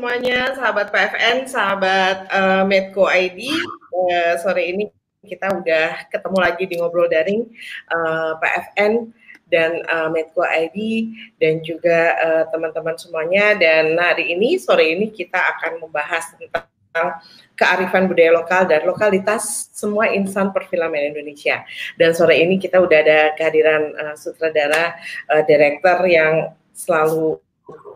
semuanya, sahabat PFN, sahabat uh, Medco ID. Uh, sore ini kita udah ketemu lagi di ngobrol daring uh, PFN dan uh, Medco ID dan juga teman-teman uh, semuanya. Dan hari ini sore ini kita akan membahas tentang kearifan budaya lokal dan lokalitas semua insan perfilman Indonesia. Dan sore ini kita udah ada kehadiran uh, sutradara, uh, direktur yang selalu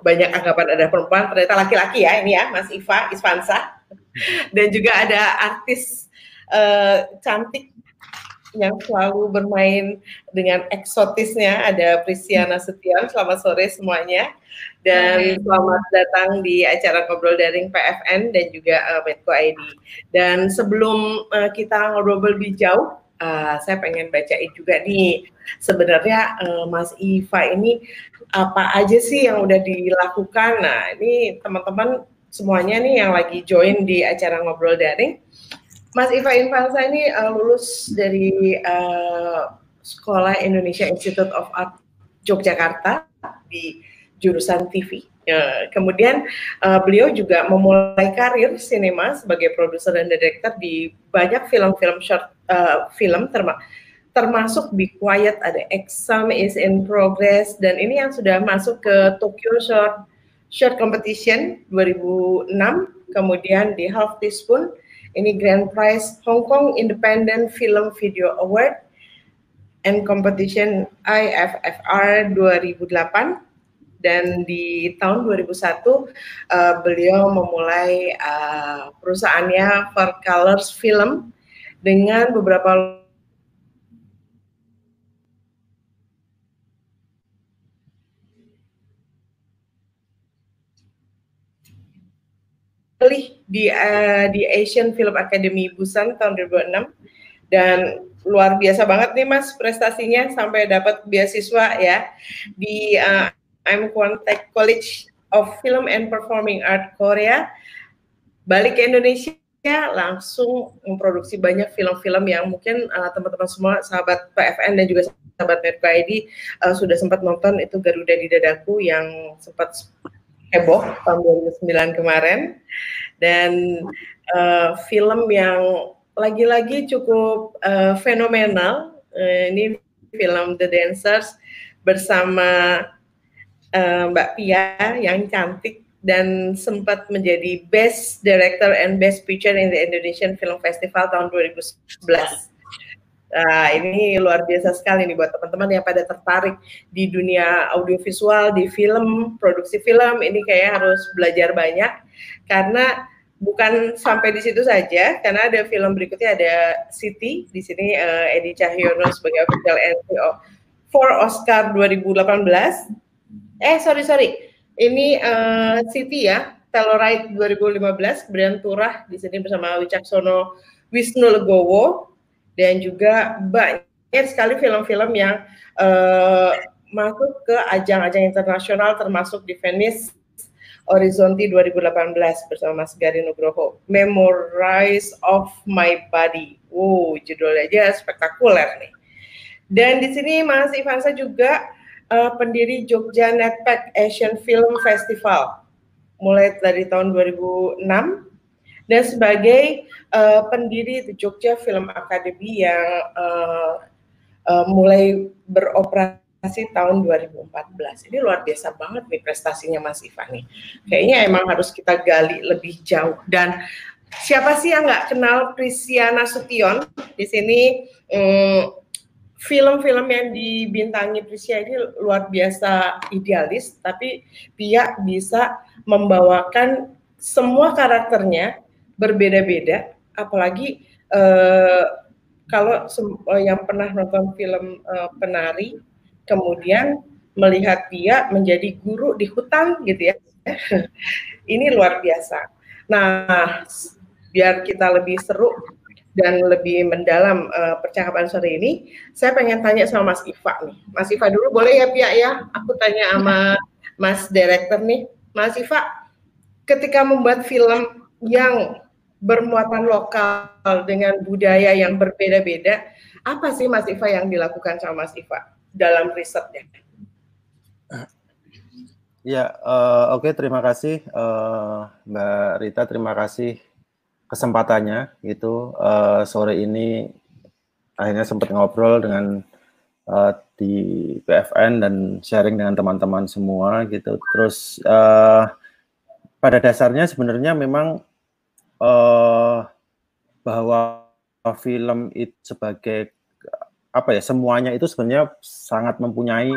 banyak anggapan ada perempuan, ternyata laki-laki ya ini ya, Mas Iva Isfansa. Dan juga ada artis uh, cantik yang selalu bermain dengan eksotisnya ada Prisiana Setion. Selamat sore semuanya dan selamat datang di acara ngobrol daring PFN dan juga uh, Medco ID. Dan sebelum uh, kita ngobrol lebih jauh, uh, saya pengen bacain juga nih sebenarnya uh, Mas Iva ini apa aja sih yang udah dilakukan? Nah, ini teman-teman semuanya nih yang lagi join di acara ngobrol daring. Mas Iva Infansa ini uh, lulus dari uh, Sekolah Indonesia Institute of Art Yogyakarta di jurusan TV. Uh, kemudian uh, beliau juga memulai karir sinema sebagai produser dan director di banyak film-film short uh, film termasuk termasuk Be Quiet, ada Exam is in Progress, dan ini yang sudah masuk ke Tokyo Short Short Competition 2006, kemudian di Half Teaspoon, ini Grand Prize Hong Kong Independent Film Video Award, and Competition IFFR 2008, dan di tahun 2001 uh, beliau memulai uh, perusahaannya For Colors Film dengan beberapa terpilih di uh, di Asian Film Academy Busan tahun 2006 dan luar biasa banget nih Mas prestasinya sampai dapat beasiswa ya di uh, I'm Tech College of Film and Performing Art Korea. Balik ke Indonesia langsung memproduksi banyak film-film yang mungkin teman teman-teman semua sahabat PFN dan juga sahabat Metro ID uh, sudah sempat nonton itu Garuda di Dadaku yang sempat heboh tahun 2009 kemarin dan uh, film yang lagi-lagi cukup uh, fenomenal uh, ini film The Dancers bersama uh, Mbak Pia yang cantik dan sempat menjadi Best Director and Best Picture in the Indonesian Film Festival tahun 2011. Nah, ini luar biasa sekali nih buat teman-teman yang pada tertarik di dunia audiovisual, di film, produksi film, ini kayak harus belajar banyak. Karena bukan sampai di situ saja karena ada film berikutnya ada City di sini uh, Edi Cahyono sebagai official NCO for Oscar 2018. Eh sorry sorry, ini uh, City ya, Telluride 2015, kemudian Turah di sini bersama Wicaksono Wisnu Legowo dan juga banyak sekali film-film yang uh, masuk ke ajang-ajang internasional termasuk di Venice Horizonti 2018 bersama Mas Gari Nugroho Memorize of My Body. Wow, judulnya aja spektakuler nih. Dan di sini Mas Ivansa juga uh, pendiri Jogja Netpack Asian Film Festival mulai dari tahun 2006 dan sebagai uh, pendiri The Jogja Film Academy yang uh, uh, mulai beroperasi tahun 2014. Ini luar biasa banget nih prestasinya Mas Ivan nih. Kayaknya emang harus kita gali lebih jauh dan siapa sih yang nggak kenal Prisiana Sution di sini um, film-film yang dibintangi Prisia ini luar biasa idealis, tapi dia bisa membawakan semua karakternya berbeda-beda, apalagi uh, kalau uh, yang pernah nonton film uh, penari, kemudian melihat dia menjadi guru di hutan gitu ya, ini luar biasa. Nah, biar kita lebih seru dan lebih mendalam uh, percakapan sore ini, saya pengen tanya sama Mas Iva nih. Mas Iva dulu boleh ya Pia ya? Aku tanya sama Mas Director nih. Mas Iva, ketika membuat film yang bermuatan lokal dengan budaya yang berbeda-beda, apa sih Mas Iva yang dilakukan sama Mas Iva dalam risetnya? Ya, uh, oke okay, terima kasih uh, Mbak Rita, terima kasih kesempatannya gitu uh, sore ini akhirnya sempat ngobrol dengan uh, di PFN dan sharing dengan teman-teman semua gitu. Terus uh, pada dasarnya sebenarnya memang uh, bahwa film itu sebagai apa ya semuanya itu sebenarnya sangat mempunyai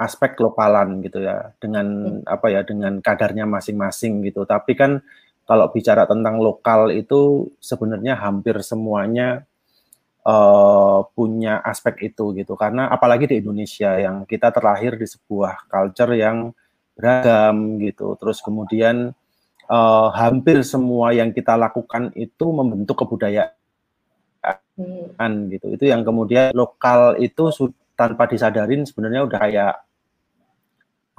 aspek lokalan gitu ya dengan hmm. apa ya dengan kadarnya masing-masing gitu. Tapi kan kalau bicara tentang lokal itu sebenarnya hampir semuanya uh, punya aspek itu gitu. Karena apalagi di Indonesia yang kita terlahir di sebuah culture yang beragam gitu. Terus kemudian uh, hampir semua yang kita lakukan itu membentuk kebudayaan hmm. gitu. Itu yang kemudian lokal itu tanpa disadarin sebenarnya udah kayak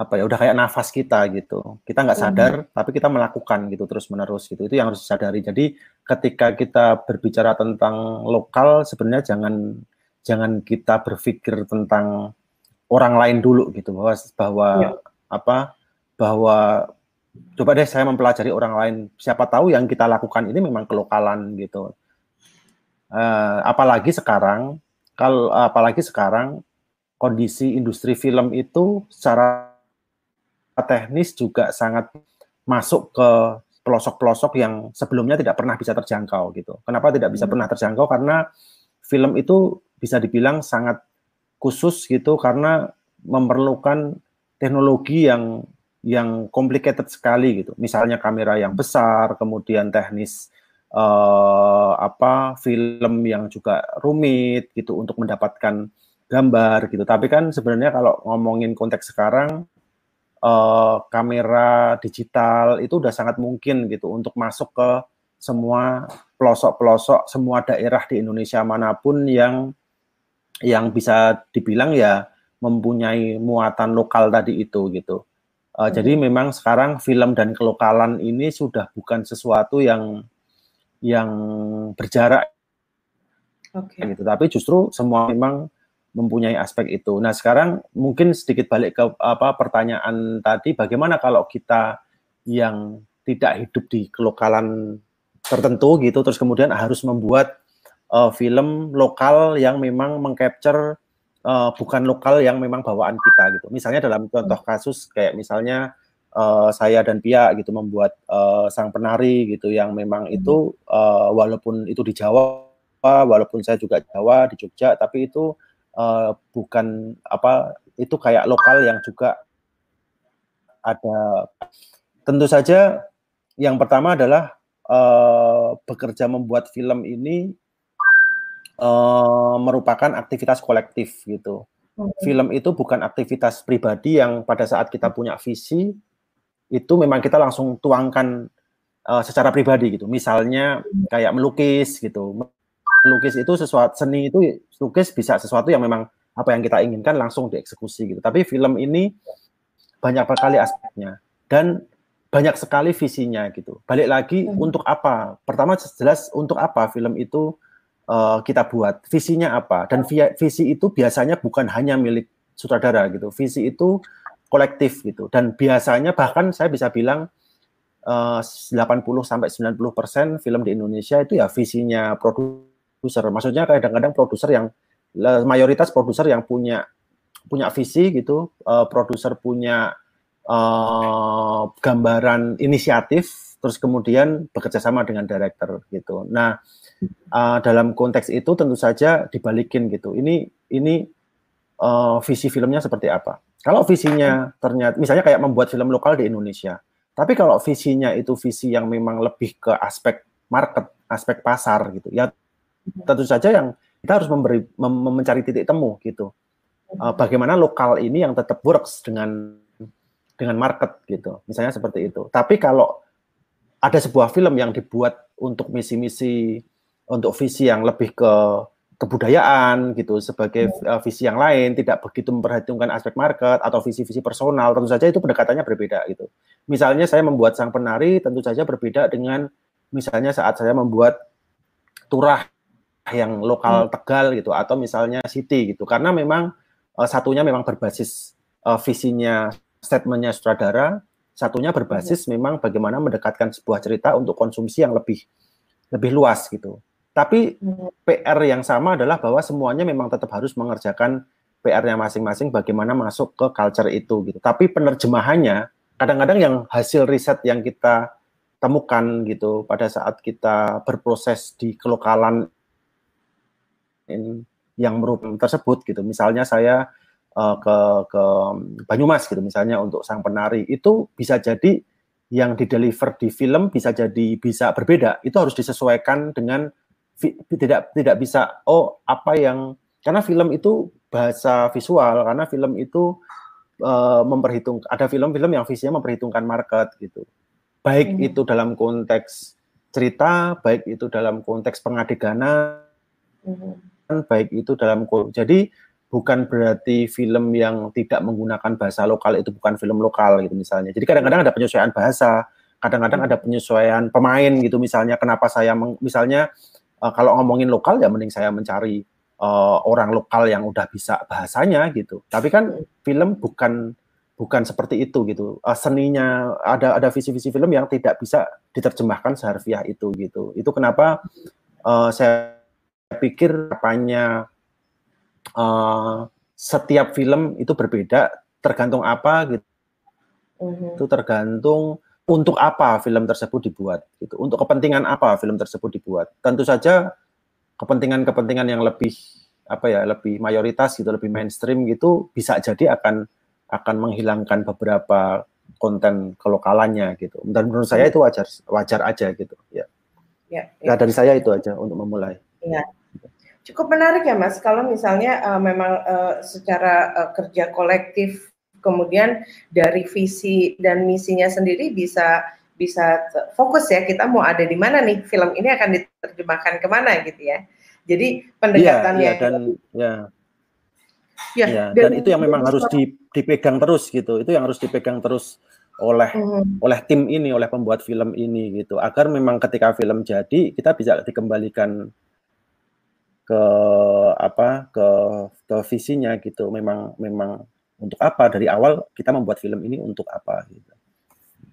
apa ya udah kayak nafas kita gitu kita nggak sadar hmm. tapi kita melakukan gitu terus menerus gitu itu yang harus disadari jadi ketika kita berbicara tentang lokal sebenarnya jangan jangan kita berpikir tentang orang lain dulu gitu bahwa bahwa ya. apa bahwa coba deh saya mempelajari orang lain siapa tahu yang kita lakukan ini memang kelokalan gitu uh, apalagi sekarang kalau apalagi sekarang kondisi industri film itu secara teknis juga sangat masuk ke pelosok-pelosok yang sebelumnya tidak pernah bisa terjangkau gitu. Kenapa tidak bisa hmm. pernah terjangkau? Karena film itu bisa dibilang sangat khusus gitu karena memerlukan teknologi yang yang complicated sekali gitu. Misalnya kamera yang besar, kemudian teknis uh, apa film yang juga rumit gitu untuk mendapatkan gambar gitu. Tapi kan sebenarnya kalau ngomongin konteks sekarang uh, kamera digital itu udah sangat mungkin gitu untuk masuk ke semua pelosok-pelosok semua daerah di Indonesia mana pun yang yang bisa dibilang ya mempunyai muatan lokal tadi itu gitu. Uh, hmm. Jadi memang sekarang film dan kelokalan ini sudah bukan sesuatu yang yang berjarak, okay. gitu. Tapi justru semua memang mempunyai aspek itu. Nah, sekarang mungkin sedikit balik ke apa pertanyaan tadi bagaimana kalau kita yang tidak hidup di kelokalan tertentu gitu terus kemudian harus membuat uh, film lokal yang memang mengcapture uh, bukan lokal yang memang bawaan kita gitu. Misalnya dalam contoh kasus kayak misalnya uh, saya dan Pia gitu membuat uh, sang penari gitu yang memang hmm. itu uh, walaupun itu di Jawa walaupun saya juga Jawa di Jogja tapi itu uh, bukan apa itu kayak lokal yang juga ada tentu saja yang pertama adalah uh, bekerja membuat film ini uh, merupakan aktivitas kolektif gitu. Film itu bukan aktivitas pribadi yang pada saat kita punya visi itu memang kita langsung tuangkan uh, secara pribadi gitu. Misalnya kayak melukis gitu lukis itu sesuatu seni itu lukis bisa sesuatu yang memang apa yang kita inginkan langsung dieksekusi gitu. Tapi film ini banyak sekali aspeknya dan banyak sekali visinya gitu. Balik lagi hmm. untuk apa? Pertama jelas untuk apa film itu uh, kita buat, visinya apa? Dan visi itu biasanya bukan hanya milik sutradara gitu. Visi itu kolektif gitu. Dan biasanya bahkan saya bisa bilang uh, 80 sampai 90% film di Indonesia itu ya visinya produser. Maksudnya kadang-kadang produser yang mayoritas produser yang punya punya visi gitu, uh, produser punya uh, gambaran inisiatif, terus kemudian bekerja sama dengan director gitu. Nah, uh, dalam konteks itu tentu saja dibalikin gitu. Ini ini uh, visi filmnya seperti apa? Kalau visinya ternyata misalnya kayak membuat film lokal di Indonesia, tapi kalau visinya itu visi yang memang lebih ke aspek market, aspek pasar gitu, ya tentu saja yang kita harus memberi mem mencari titik temu gitu. Uh, bagaimana lokal ini yang tetap works dengan dengan market gitu. Misalnya seperti itu. Tapi kalau ada sebuah film yang dibuat untuk misi-misi untuk visi yang lebih ke kebudayaan gitu sebagai uh, visi yang lain tidak begitu memperhitungkan aspek market atau visi-visi personal tentu saja itu pendekatannya berbeda gitu. Misalnya saya membuat sang penari tentu saja berbeda dengan misalnya saat saya membuat turah yang lokal hmm. Tegal gitu atau misalnya City gitu karena memang uh, satunya memang berbasis uh, visinya statementnya sutradara, satunya berbasis hmm. memang bagaimana mendekatkan sebuah cerita untuk konsumsi yang lebih lebih luas gitu. Tapi hmm. PR yang sama adalah bahwa semuanya memang tetap harus mengerjakan PR-nya masing-masing bagaimana masuk ke culture itu gitu. Tapi penerjemahannya kadang-kadang yang hasil riset yang kita temukan gitu pada saat kita berproses di kelokalan yang merupakan tersebut gitu. Misalnya saya uh, ke ke Banyumas gitu misalnya untuk sang penari itu bisa jadi yang di deliver di film bisa jadi bisa berbeda. Itu harus disesuaikan dengan tidak tidak bisa oh apa yang karena film itu bahasa visual karena film itu uh, memperhitung ada film-film yang visinya memperhitungkan market gitu baik hmm. itu dalam konteks cerita, baik itu dalam konteks pengadeganan, hmm. baik itu dalam jadi bukan berarti film yang tidak menggunakan bahasa lokal itu bukan film lokal gitu misalnya. Jadi kadang-kadang ada penyesuaian bahasa, kadang-kadang hmm. ada penyesuaian pemain gitu misalnya. Kenapa saya misalnya uh, kalau ngomongin lokal ya mending saya mencari uh, orang lokal yang udah bisa bahasanya gitu. Tapi kan hmm. film bukan bukan seperti itu gitu. Uh, seninya ada ada visi-visi film yang tidak bisa diterjemahkan seharfiah itu gitu. Itu kenapa uh, saya pikir apanya uh, setiap film itu berbeda tergantung apa gitu. Uh-huh. Itu tergantung untuk apa film tersebut dibuat gitu. Untuk kepentingan apa film tersebut dibuat. Tentu saja kepentingan-kepentingan yang lebih apa ya, lebih mayoritas gitu, lebih mainstream gitu bisa jadi akan akan menghilangkan beberapa konten kelokalannya gitu. Dan menurut saya itu wajar wajar aja gitu. Ya. Ya, ya. Nah, dari saya itu aja untuk memulai. Ya. Cukup menarik ya Mas kalau misalnya uh, memang uh, secara uh, kerja kolektif kemudian dari visi dan misinya sendiri bisa bisa fokus ya kita mau ada di mana nih film ini akan diterjemahkan ke mana gitu ya. Jadi pendekatannya ya, ya, dan ya Ya, ya dan, dan itu yang memang harus dipegang terus gitu. Itu yang harus dipegang terus oleh hmm. oleh tim ini, oleh pembuat film ini gitu. Agar memang ketika film jadi kita bisa dikembalikan ke apa ke ke visinya gitu. Memang memang untuk apa dari awal kita membuat film ini untuk apa gitu.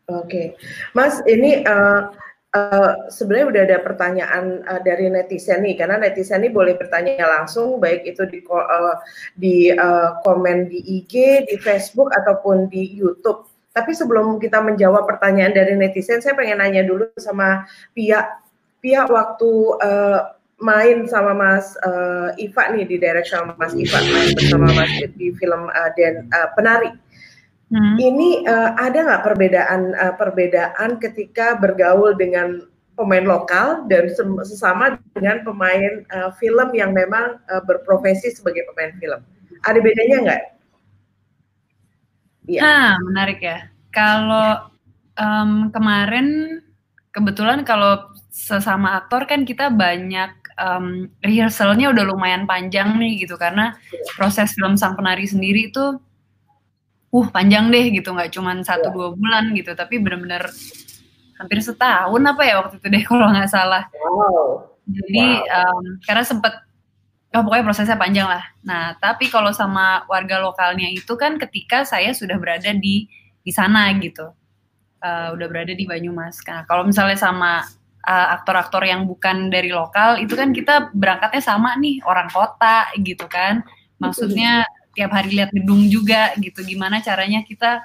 Oke, okay. Mas ini uh, Uh, sebenarnya udah ada pertanyaan uh, dari netizen nih karena netizen nih boleh bertanya langsung baik itu di uh, di uh, komen di IG, di Facebook ataupun di YouTube. Tapi sebelum kita menjawab pertanyaan dari netizen, saya pengen nanya dulu sama Pia. Pia waktu uh, main sama Mas uh, Iva nih di direct sama Mas Iva main bersama Mas di film uh, dan uh, penari Hmm. Ini uh, ada nggak perbedaan uh, perbedaan ketika bergaul dengan pemain lokal dan sesama dengan pemain uh, film yang memang uh, berprofesi sebagai pemain film? Ada bedanya nggak? Nah, menarik ya. Kalau um, kemarin kebetulan kalau sesama aktor kan kita banyak um, rehearsalnya udah lumayan panjang nih gitu. Karena proses film sang penari sendiri itu uh panjang deh gitu. Nggak cuma satu iya. dua bulan gitu. Tapi benar-benar hampir setahun apa ya waktu itu deh kalau nggak salah. Wow. jadi wow. Um, karena sempet oh pokoknya prosesnya panjang lah. Nah tapi kalau sama warga lokalnya itu kan ketika saya sudah berada di di sana gitu. Uh, udah berada di Banyumas. Nah kalau misalnya sama uh, aktor-aktor yang bukan dari lokal itu kan kita berangkatnya sama nih orang kota gitu kan. Maksudnya tiap hari lihat gedung juga gitu. Gimana caranya kita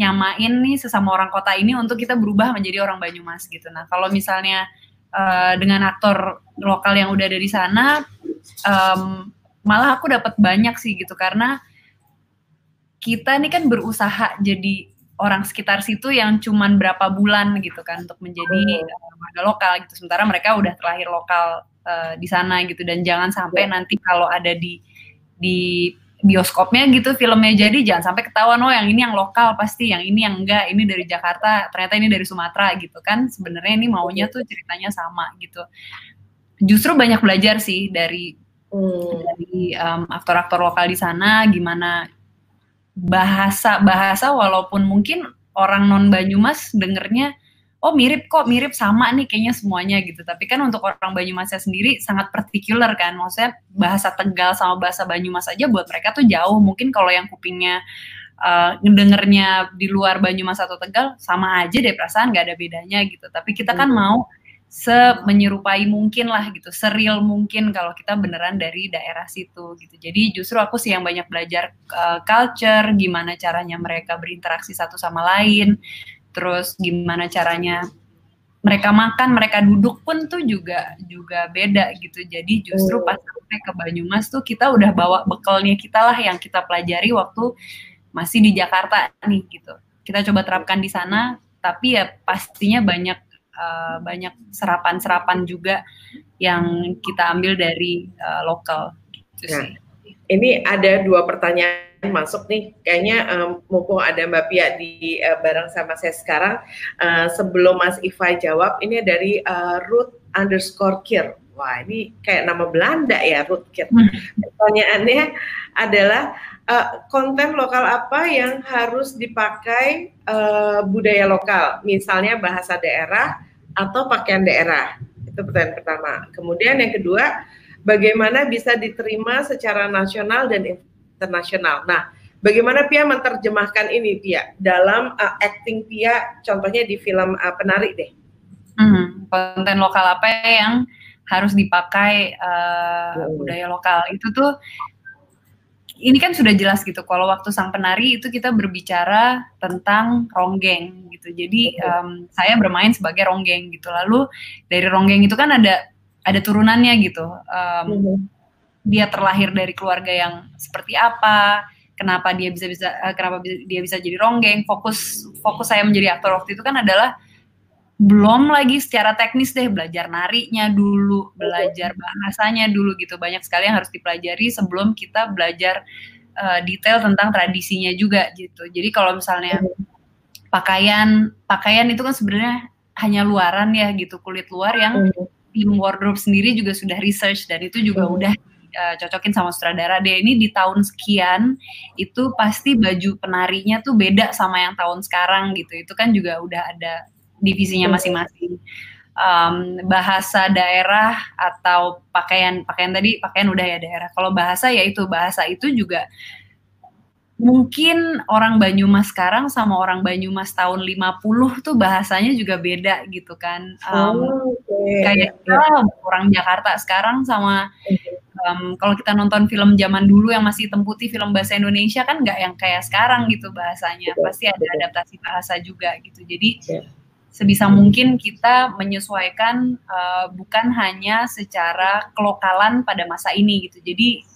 nyamain nih sesama orang kota ini untuk kita berubah menjadi orang Banyumas gitu. Nah kalau misalnya uh, dengan aktor lokal yang udah ada di sana um, malah aku dapat banyak sih gitu. Karena kita ini kan berusaha jadi orang sekitar situ yang cuman berapa bulan gitu kan untuk menjadi uh, warga lokal gitu. Sementara mereka udah terlahir lokal uh, di sana gitu. Dan jangan sampai yeah. nanti kalau ada di di bioskopnya gitu filmnya jadi jangan sampai ketahuan oh yang ini yang lokal pasti yang ini yang enggak ini dari Jakarta ternyata ini dari Sumatera gitu kan. Sebenarnya ini maunya tuh ceritanya sama gitu. Justru banyak belajar sih dari hmm. dari um, aktor-aktor lokal di sana gimana bahasa bahasa walaupun mungkin orang non Banyumas dengernya oh mirip kok mirip sama nih kayaknya semuanya gitu tapi kan untuk orang Banyumasnya sendiri sangat particular kan maksudnya bahasa Tegal sama bahasa Banyumas aja buat mereka tuh jauh mungkin kalau yang kupingnya uh, ngedengernya di luar Banyumas atau Tegal sama aja deh perasaan nggak ada bedanya gitu. Tapi kita kan hmm. mau semenyerupai mungkin lah gitu, seril mungkin kalau kita beneran dari daerah situ gitu. Jadi justru aku sih yang banyak belajar uh, culture, gimana caranya mereka berinteraksi satu sama lain, terus gimana caranya mereka makan, mereka duduk pun tuh juga juga beda gitu. Jadi justru pas sampai ke Banyumas tuh kita udah bawa bekalnya kita lah yang kita pelajari waktu masih di Jakarta nih gitu. Kita coba terapkan di sana, tapi ya pastinya banyak uh, banyak serapan-serapan juga yang kita ambil dari uh, lokal. Gitu nah, ini ada dua pertanyaan masuk nih. Kayaknya um, mumpung ada Mbak Pia di uh, bareng sama saya sekarang, uh, sebelum Mas Iva jawab, ini dari uh, Ruth underscore Kir. Wah, ini kayak nama Belanda ya, Ruth Kir. Hmm. Pertanyaannya adalah uh, konten lokal apa yang harus dipakai uh, budaya lokal, misalnya bahasa daerah atau pakaian daerah? Itu pertanyaan pertama. Kemudian yang kedua, bagaimana bisa diterima secara nasional dan internasional? Nah, bagaimana Pia menerjemahkan ini Pia dalam uh, acting Pia contohnya di film uh, Penari deh. Hmm, konten lokal apa yang harus dipakai uh, hmm. budaya lokal itu tuh ini kan sudah jelas gitu. Kalau waktu sang penari itu kita berbicara tentang ronggeng gitu. Jadi um, saya bermain sebagai ronggeng gitu. Lalu dari ronggeng itu kan ada ada turunannya gitu. Um, Dia terlahir dari keluarga yang seperti apa? Kenapa dia bisa bisa uh, kenapa dia bisa jadi ronggeng? Fokus fokus saya menjadi aktor waktu itu kan adalah belum lagi secara teknis deh belajar narinya dulu, belajar bahasanya dulu gitu. Banyak sekali yang harus dipelajari sebelum kita belajar uh, detail tentang tradisinya juga gitu. Jadi kalau misalnya pakaian pakaian itu kan sebenarnya hanya luaran ya gitu, kulit luar yang tim wardrobe sendiri juga sudah research dan itu juga udah uh, cocokin sama sutradara deh ini di tahun sekian itu pasti baju penarinya tuh beda sama yang tahun sekarang gitu. Itu kan juga udah ada divisinya masing-masing. Um, bahasa daerah atau pakaian pakaian tadi pakaian udah ya daerah. Kalau bahasa ya itu bahasa itu juga mungkin orang Banyumas sekarang sama orang Banyumas tahun 50 tuh bahasanya juga beda gitu kan. Um, oh, okay. Kayak oh, orang Jakarta sekarang sama um, kalau kita nonton film zaman dulu yang masih temputi film bahasa Indonesia kan nggak yang kayak sekarang gitu bahasanya. Pasti ada adaptasi bahasa juga gitu. Jadi yeah sebisa mungkin kita menyesuaikan uh, bukan hanya secara kelokalan pada masa ini gitu. Jadi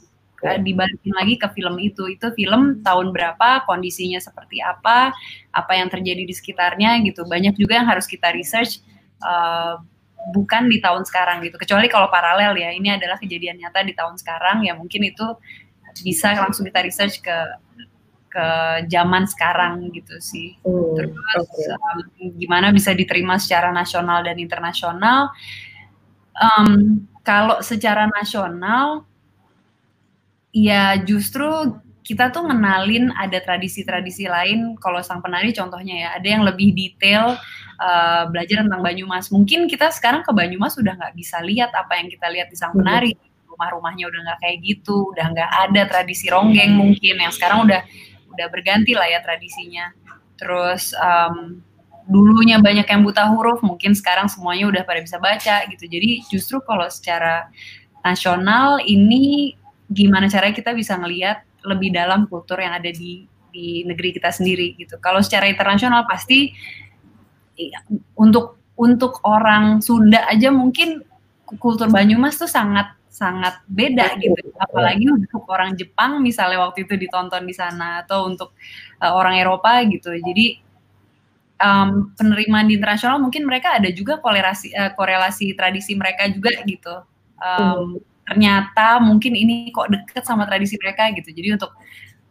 uh, dibalikin lagi ke film itu. Itu film tahun berapa, kondisinya seperti apa, apa yang terjadi di sekitarnya gitu. Banyak juga yang harus kita research uh, bukan di tahun sekarang gitu. Kecuali kalau paralel ya, ini adalah kejadian nyata di tahun sekarang ya mungkin itu bisa langsung kita research ke ke zaman sekarang gitu sih. Hmm, Terus okay. um, gimana bisa diterima secara nasional dan internasional? Um, kalau secara nasional, ya justru kita tuh ngenalin ada tradisi-tradisi lain. Kalau sang penari contohnya ya, ada yang lebih detail uh, belajar tentang Banyumas. Mungkin kita sekarang ke Banyumas sudah nggak bisa lihat apa yang kita lihat di sang penari. Rumah-rumahnya udah nggak kayak gitu, udah nggak ada tradisi ronggeng mungkin. Yang sekarang udah udah berganti lah ya tradisinya. Terus um, dulunya banyak yang buta huruf, mungkin sekarang semuanya udah pada bisa baca gitu. Jadi justru kalau secara nasional ini gimana caranya kita bisa ngelihat lebih dalam kultur yang ada di di negeri kita sendiri gitu. Kalau secara internasional pasti ya, untuk untuk orang Sunda aja mungkin kultur Banyumas tuh sangat sangat beda gitu. Apalagi untuk orang Jepang misalnya waktu itu ditonton di sana atau untuk uh, orang Eropa gitu. Jadi um, penerimaan di internasional mungkin mereka ada juga korelasi uh, korelasi tradisi mereka juga gitu. Um, ternyata mungkin ini kok deket sama tradisi mereka gitu. Jadi untuk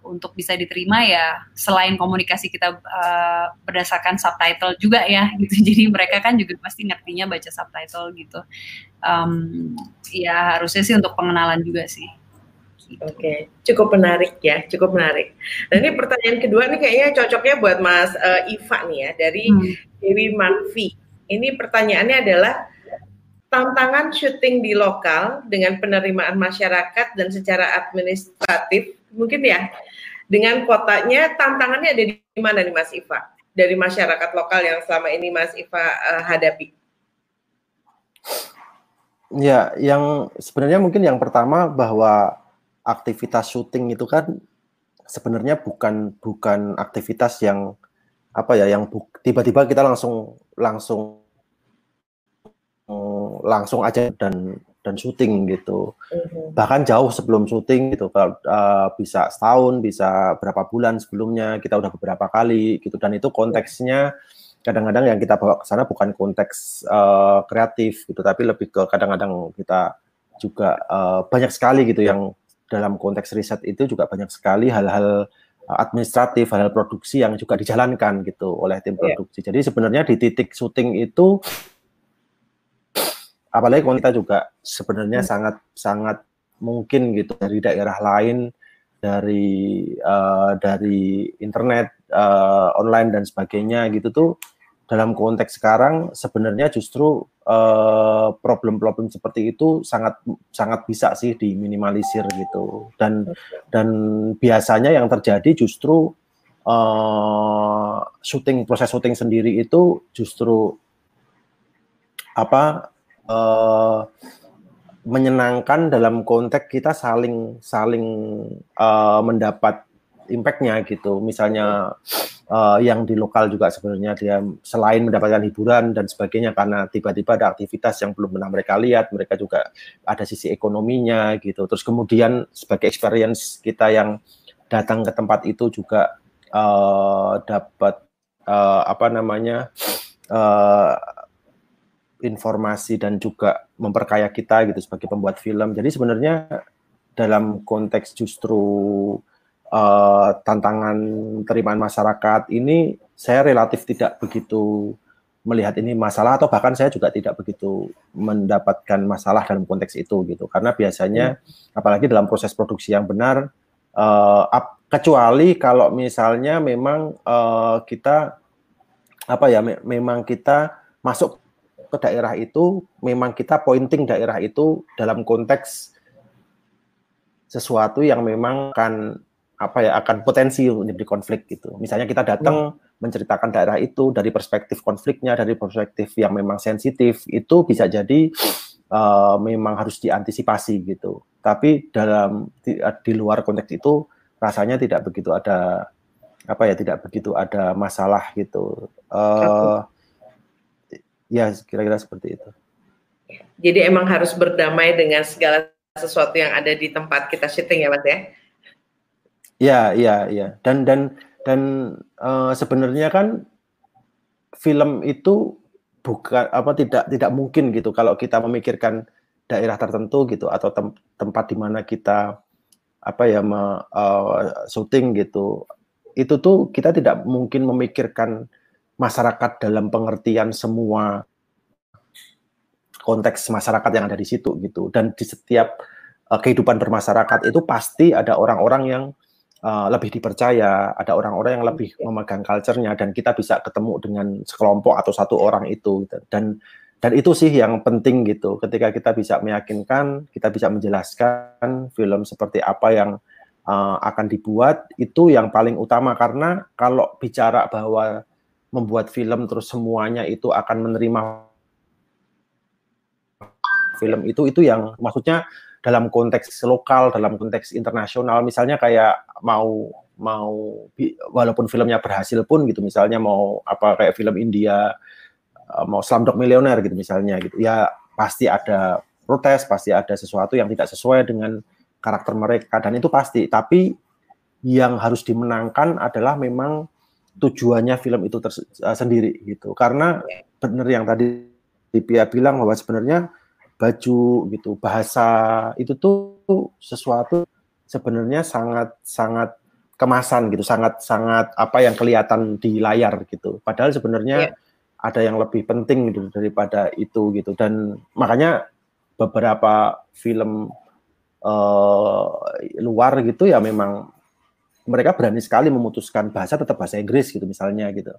untuk bisa diterima ya selain komunikasi kita uh, berdasarkan subtitle juga ya gitu jadi mereka kan juga pasti ngertinya baca subtitle gitu um, ya harusnya sih untuk pengenalan juga sih gitu. Oke, okay. cukup menarik ya, cukup menarik. Nah ini pertanyaan kedua nih kayaknya cocoknya buat Mas uh, Iva nih ya dari hmm. Dewi Manfi. Ini pertanyaannya adalah tantangan syuting di lokal dengan penerimaan masyarakat dan secara administratif mungkin ya dengan kotanya tantangannya ada di mana nih Mas Iva dari masyarakat lokal yang selama ini Mas Iva uh, hadapi? Ya, yang sebenarnya mungkin yang pertama bahwa aktivitas syuting itu kan sebenarnya bukan bukan aktivitas yang apa ya yang tiba-tiba kita langsung langsung langsung aja dan dan syuting gitu. Mm-hmm. Bahkan jauh sebelum syuting gitu, kalau uh, bisa setahun, bisa berapa bulan sebelumnya kita udah beberapa kali gitu. Dan itu konteksnya kadang-kadang yang kita bawa ke sana bukan konteks uh, kreatif gitu, tapi lebih ke kadang-kadang kita juga uh, banyak sekali gitu yang dalam konteks riset itu juga banyak sekali hal-hal administratif, hal-hal produksi yang juga dijalankan gitu oleh tim iya. produksi. Yeah. Jadi sebenarnya di titik syuting itu apalagi kalau juga sebenarnya hmm. sangat sangat mungkin gitu dari daerah lain dari uh, dari internet uh, online dan sebagainya gitu tuh dalam konteks sekarang sebenarnya justru eh, problem-problem uh, seperti itu sangat sangat bisa sih diminimalisir gitu dan dan biasanya yang terjadi justru uh, syuting proses syuting sendiri itu justru apa uh, menyenangkan dalam konteks kita saling saling uh, mendapat impactnya gitu. Misalnya uh, yang di lokal juga sebenarnya dia selain mendapatkan hiburan dan sebagainya karena tiba-tiba ada aktivitas yang belum pernah mereka lihat, mereka juga ada sisi ekonominya gitu. Terus kemudian sebagai experience kita yang datang ke tempat itu juga uh, dapat uh, apa namanya uh, informasi dan juga memperkaya kita gitu sebagai pembuat film. Jadi sebenarnya dalam konteks justru uh, tantangan terimaan masyarakat ini saya relatif tidak begitu melihat ini masalah atau bahkan saya juga tidak begitu mendapatkan masalah dalam konteks itu gitu karena biasanya hmm. apalagi dalam proses produksi yang benar uh, kecuali kalau misalnya memang uh, kita apa ya me memang kita masuk ke daerah itu memang kita pointing daerah itu dalam konteks sesuatu yang memang akan apa ya akan potensi menjadi konflik gitu. Misalnya kita datang hmm. menceritakan daerah itu dari perspektif konfliknya, dari perspektif yang memang sensitif, itu bisa jadi uh, memang harus diantisipasi gitu. Tapi dalam di, di luar konteks itu rasanya tidak begitu ada apa ya tidak begitu ada masalah gitu. Uh, Ya, kira-kira seperti itu. Jadi emang harus berdamai dengan segala sesuatu yang ada di tempat kita syuting ya, Mas ya? Ya, ya, ya. Dan dan dan uh, sebenarnya kan film itu bukan apa tidak tidak mungkin gitu kalau kita memikirkan daerah tertentu gitu atau tem tempat di mana kita apa ya me, uh, syuting gitu. Itu tuh kita tidak mungkin memikirkan masyarakat dalam pengertian semua konteks masyarakat yang ada di situ gitu. Dan di setiap uh, kehidupan bermasyarakat itu pasti ada orang-orang yang uh, lebih dipercaya ada orang-orang yang lebih memegang culture-nya dan kita bisa ketemu dengan sekelompok atau satu orang itu gitu. dan dan itu sih yang penting gitu. Ketika kita bisa meyakinkan kita bisa menjelaskan film seperti apa yang uh, akan dibuat itu yang paling utama. Karena kalau bicara bahwa membuat film terus semuanya itu akan menerima film itu itu yang maksudnya dalam konteks lokal, dalam konteks internasional, misalnya kayak mau mau walaupun filmnya berhasil pun gitu, misalnya mau apa kayak film India eh, mau Slumdog Millionaire gitu misalnya gitu, ya pasti ada protes, pasti ada sesuatu yang tidak sesuai dengan karakter mereka dan itu pasti. Tapi yang harus dimenangkan adalah memang tujuannya film itu uh, sendiri gitu. Karena benar yang tadi Pia bilang bahwa sebenarnya baju gitu, bahasa itu tuh sesuatu sebenarnya sangat sangat kemasan gitu, sangat sangat apa yang kelihatan di layar gitu. Padahal sebenarnya yeah. ada yang lebih penting gitu daripada itu gitu. Dan makanya beberapa film uh, luar gitu ya memang mereka berani sekali memutuskan bahasa tetap bahasa Inggris gitu misalnya gitu.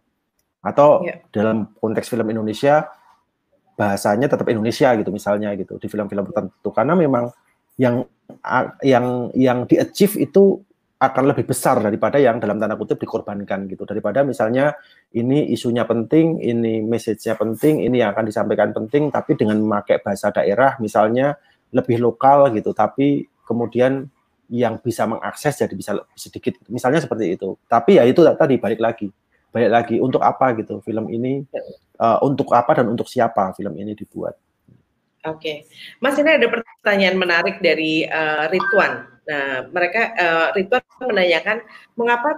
Atau yeah. dalam konteks film Indonesia bahasanya tetap Indonesia gitu misalnya gitu di film-film tertentu karena memang yang yang yang di achieve itu akan lebih besar daripada yang dalam tanda kutip dikorbankan gitu daripada misalnya ini isunya penting ini message-nya penting ini yang akan disampaikan penting tapi dengan memakai bahasa daerah misalnya lebih lokal gitu tapi kemudian yang bisa mengakses jadi bisa sedikit misalnya seperti itu tapi ya itu tadi balik lagi balik lagi untuk apa gitu film ini uh, untuk apa dan untuk siapa film ini dibuat Oke, okay. Mas ini ada pertanyaan menarik dari uh, Ridwan. Nah, mereka uh, Ridwan menanyakan mengapa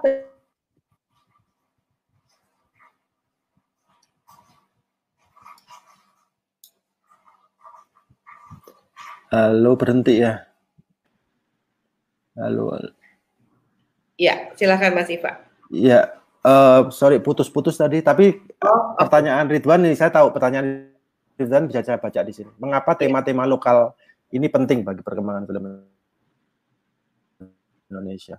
Halo, berhenti ya. Halo. Ya, silakan Mas Iva. Ya, uh, sorry putus-putus tadi, tapi oh, pertanyaan Ridwan nih, saya tahu pertanyaan Ridwan bisa saya baca di sini. Mengapa iya. tema-tema lokal ini penting bagi perkembangan film Indonesia.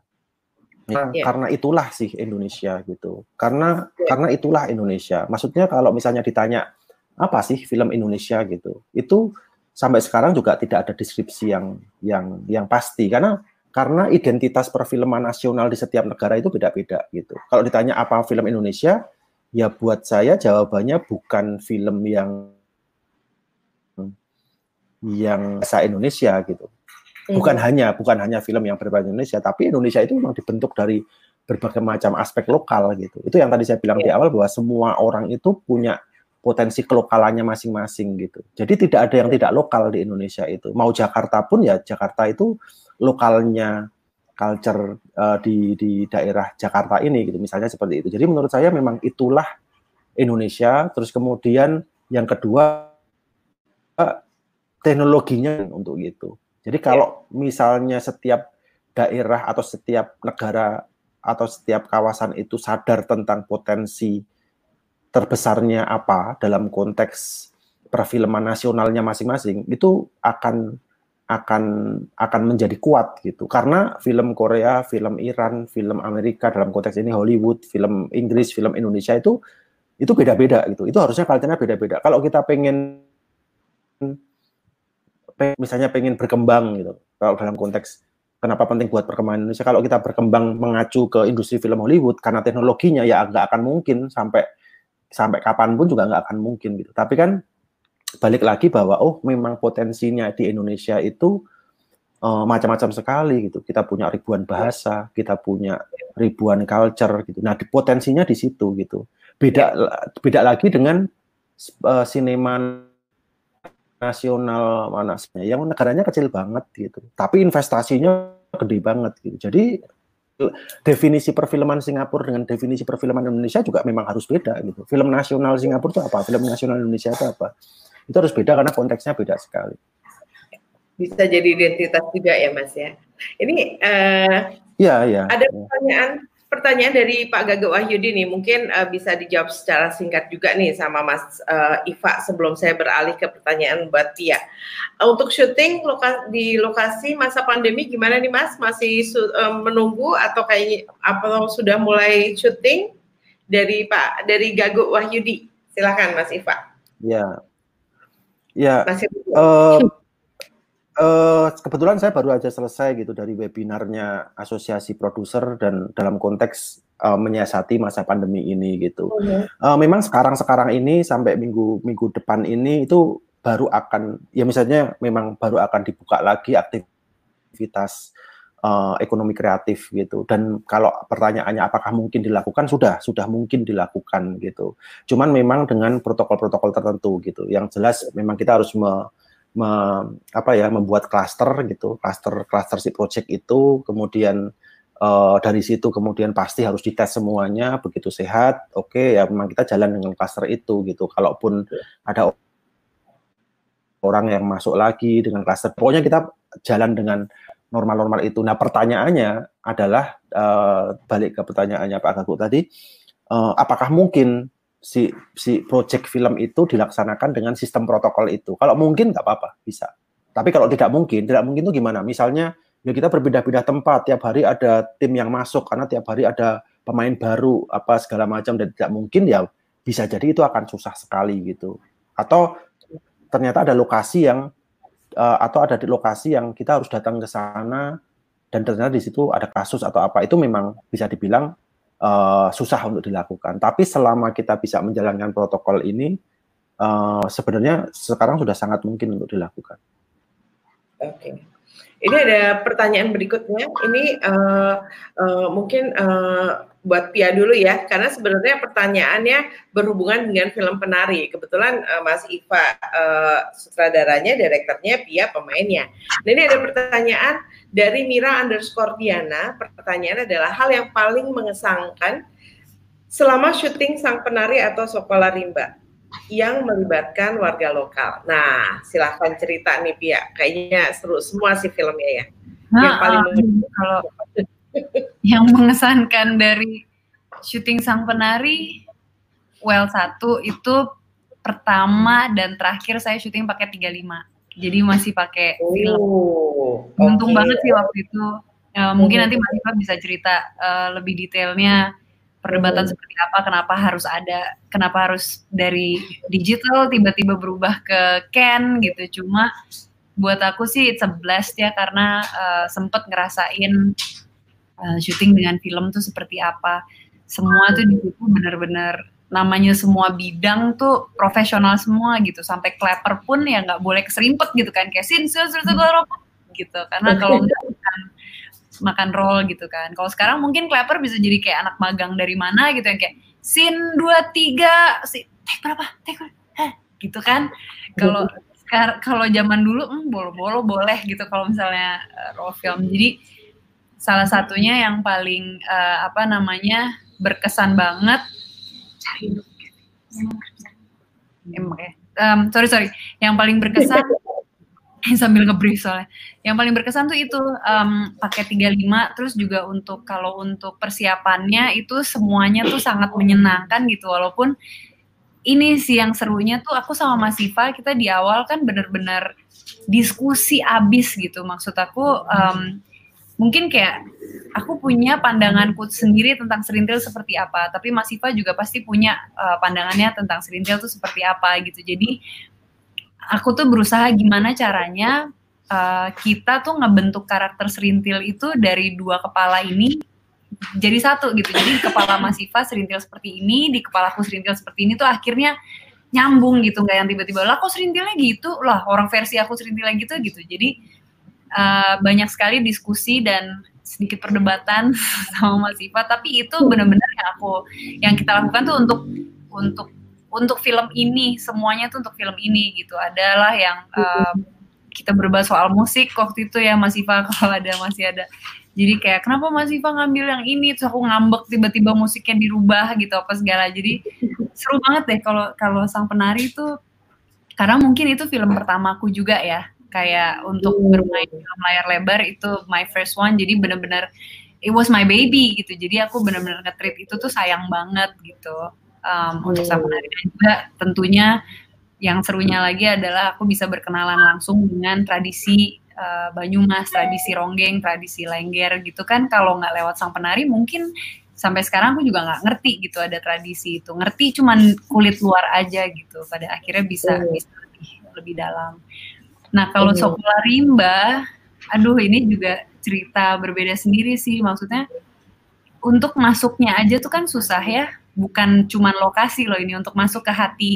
Nah, yeah. karena itulah sih Indonesia gitu. Karena yeah. karena itulah Indonesia. Maksudnya kalau misalnya ditanya apa sih film Indonesia gitu, itu sampai sekarang juga tidak ada deskripsi yang yang yang pasti karena karena identitas perfilman nasional di setiap negara itu beda-beda gitu. Kalau ditanya apa film Indonesia, ya buat saya jawabannya bukan film yang yang bahasa Indonesia gitu bukan hmm. hanya bukan hanya film yang berbahasa Indonesia tapi Indonesia itu memang dibentuk dari berbagai macam aspek lokal gitu itu yang tadi saya bilang yeah. di awal bahwa semua orang itu punya potensi kelokalannya masing-masing gitu. Jadi tidak ada yang tidak lokal di Indonesia itu. Mau Jakarta pun ya Jakarta itu lokalnya culture uh, di di daerah Jakarta ini gitu misalnya seperti itu. Jadi menurut saya memang itulah Indonesia. Terus kemudian yang kedua teknologinya untuk itu jadi kalau misalnya setiap daerah atau setiap negara atau setiap kawasan itu sadar tentang potensi terbesarnya apa dalam konteks perfilman nasionalnya masing-masing itu akan akan akan menjadi kuat gitu karena film Korea, film Iran, film Amerika dalam konteks ini Hollywood, film Inggris, film Indonesia itu itu beda-beda gitu. Itu harusnya kulturnya beda-beda. Kalau kita pengen misalnya pengen berkembang gitu. Kalau dalam konteks kenapa penting buat perkembangan Indonesia kalau kita berkembang mengacu ke industri film Hollywood karena teknologinya ya nggak akan mungkin sampai sampai kapan pun juga nggak akan mungkin gitu. Tapi kan balik lagi bahwa oh memang potensinya di Indonesia itu uh, macam-macam sekali gitu. Kita punya ribuan bahasa, kita punya ribuan culture gitu. Nah, potensinya di situ gitu. Beda beda lagi dengan uh, sinema nasional mana yang negaranya kecil banget gitu tapi investasinya gede banget gitu jadi definisi perfilman Singapura dengan definisi perfilman Indonesia juga memang harus beda gitu. Film nasional Singapura itu apa? Film nasional Indonesia itu apa? Itu harus beda karena konteksnya beda sekali. Bisa jadi identitas juga ya mas ya. Ini uh, ya ya ada pertanyaan pertanyaan dari Pak Gaga Wahyudi nih, mungkin uh, bisa dijawab secara singkat juga nih sama Mas uh, Iva sebelum saya beralih ke pertanyaan buat Tia. Uh, untuk syuting loka di lokasi masa pandemi gimana nih Mas? Masih uh, menunggu atau kayaknya apa sudah mulai syuting dari Pak dari Gago Wahyudi? Silakan Mas Iva. Ya. Ya. Masih uh, Uh, kebetulan saya baru aja selesai gitu dari webinarnya asosiasi produser dan dalam konteks uh, menyiasati masa pandemi ini gitu. Oh, ya. uh, memang sekarang sekarang ini sampai minggu minggu depan ini itu baru akan ya misalnya memang baru akan dibuka lagi aktivitas uh, ekonomi kreatif gitu. Dan kalau pertanyaannya apakah mungkin dilakukan sudah sudah mungkin dilakukan gitu. Cuman memang dengan protokol-protokol tertentu gitu. Yang jelas memang kita harus me, me, apa ya membuat klaster gitu, klaster klaster si project itu, kemudian uh, dari situ kemudian pasti harus dites semuanya begitu sehat, oke okay, ya memang kita jalan dengan klaster itu gitu. Kalaupun ada orang yang masuk lagi dengan klaster, pokoknya kita jalan dengan normal-normal itu. Nah pertanyaannya adalah uh, balik ke pertanyaannya Pak Gagu tadi, uh, apakah mungkin si si project film itu dilaksanakan dengan sistem protokol itu. Kalau mungkin nggak apa-apa, bisa. Tapi kalau tidak mungkin, tidak mungkin itu gimana? Misalnya ya kita berpindah-pindah tempat, tiap hari ada tim yang masuk karena tiap hari ada pemain baru apa segala macam dan tidak mungkin ya bisa jadi itu akan susah sekali gitu. Atau ternyata ada lokasi yang uh, atau ada di lokasi yang kita harus datang ke sana dan ternyata di situ ada kasus atau apa itu memang bisa dibilang uh, susah untuk dilakukan. Tapi selama kita bisa menjalankan protokol ini, uh, sebenarnya sekarang sudah sangat mungkin untuk dilakukan. Oke. Okay. Ini ada pertanyaan berikutnya. Ini uh, uh, mungkin buat Pia dulu ya, karena sebenarnya pertanyaannya berhubungan dengan film penari. Kebetulan uh, Mas Iva uh, sutradaranya, direkturnya, Pia pemainnya. Nah ini ada pertanyaan dari Mira underscore Diana. Pertanyaan adalah hal yang paling mengesankan selama syuting sang penari atau sekolah rimba yang melibatkan warga lokal. Nah, silahkan cerita nih Pia. Kayaknya seru semua sih filmnya ya. Nah, yang paling uh, kalau yang mengesankan dari syuting sang penari, well satu itu pertama dan terakhir saya syuting pakai 35. Jadi masih pakai oh, film. Untung okay. banget sih waktu itu. Uh, mungkin nanti Mas Iva bisa cerita uh, lebih detailnya perdebatan hmm. seperti apa kenapa harus ada kenapa harus dari digital tiba-tiba berubah ke Ken gitu cuma buat aku sih it's a blast ya karena uh, sempet ngerasain uh, syuting dengan film tuh seperti apa. Semua tuh di situ bener-bener namanya semua bidang tuh profesional semua gitu. Sampai clapper pun ya nggak boleh keserimpet gitu kan. Kayak sin gitu. Karena kalau nggak makan roll gitu kan. Kalau sekarang mungkin Clapper bisa jadi kayak anak magang dari mana gitu yang kayak sin dua tiga si take berapa? Take eh gitu kan. Kalau kalau zaman dulu hmm, bolo-bolo boleh gitu kalau misalnya uh, roll film. Jadi salah satunya yang paling uh, apa namanya berkesan banget. Um, sorry sorry. Yang paling berkesan sambil ngebrief soalnya. Yang paling berkesan tuh itu um, pakai 35 terus juga untuk kalau untuk persiapannya itu semuanya tuh sangat menyenangkan gitu. Walaupun ini sih yang serunya tuh aku sama Mas Siva kita di awal kan bener-bener diskusi abis gitu. Maksud aku um, mungkin kayak aku punya pandanganku sendiri tentang serintil seperti apa tapi Mas Siva juga pasti punya uh, pandangannya tentang serintil tuh seperti apa gitu jadi aku tuh berusaha gimana caranya uh, kita tuh ngebentuk karakter serintil itu dari dua kepala ini jadi satu gitu. Jadi di kepala Mas Iva serintil seperti ini, di kepala aku serintil seperti ini tuh akhirnya nyambung gitu nggak yang tiba-tiba lah kok serintilnya gitu lah orang versi aku serintilnya gitu gitu. Jadi uh, banyak sekali diskusi dan sedikit perdebatan sama Mas Iva. Tapi itu benar-benar yang aku yang kita lakukan tuh untuk untuk untuk film ini. Semuanya tuh untuk film ini gitu. Adalah yang uh, kita berbahas soal musik waktu itu ya Mas Iva kalau ada masih ada. Jadi kayak kenapa Mas Iva ngambil yang ini? Terus aku ngambek tiba-tiba musiknya dirubah gitu apa segala. Jadi seru banget deh kalau kalau sang penari itu karena mungkin itu film pertamaku juga ya kayak untuk bermain film layar lebar itu my first one jadi bener-bener it was my baby gitu jadi aku bener-bener nge itu tuh sayang banget gitu um, untuk sang penari dan juga tentunya yang serunya lagi adalah aku bisa berkenalan langsung dengan tradisi uh, Banyumas, tradisi ronggeng, tradisi lengger gitu kan. Kalau nggak lewat sang penari mungkin sampai sekarang aku juga nggak ngerti gitu ada tradisi itu. Ngerti cuman kulit luar aja gitu. Pada akhirnya bisa hmm. bisa lebih, lebih dalam. Nah kalau hmm. sekolah rimba, aduh ini juga cerita berbeda sendiri sih. Maksudnya untuk masuknya aja tuh kan susah ya. Bukan cuman lokasi loh ini untuk masuk ke hati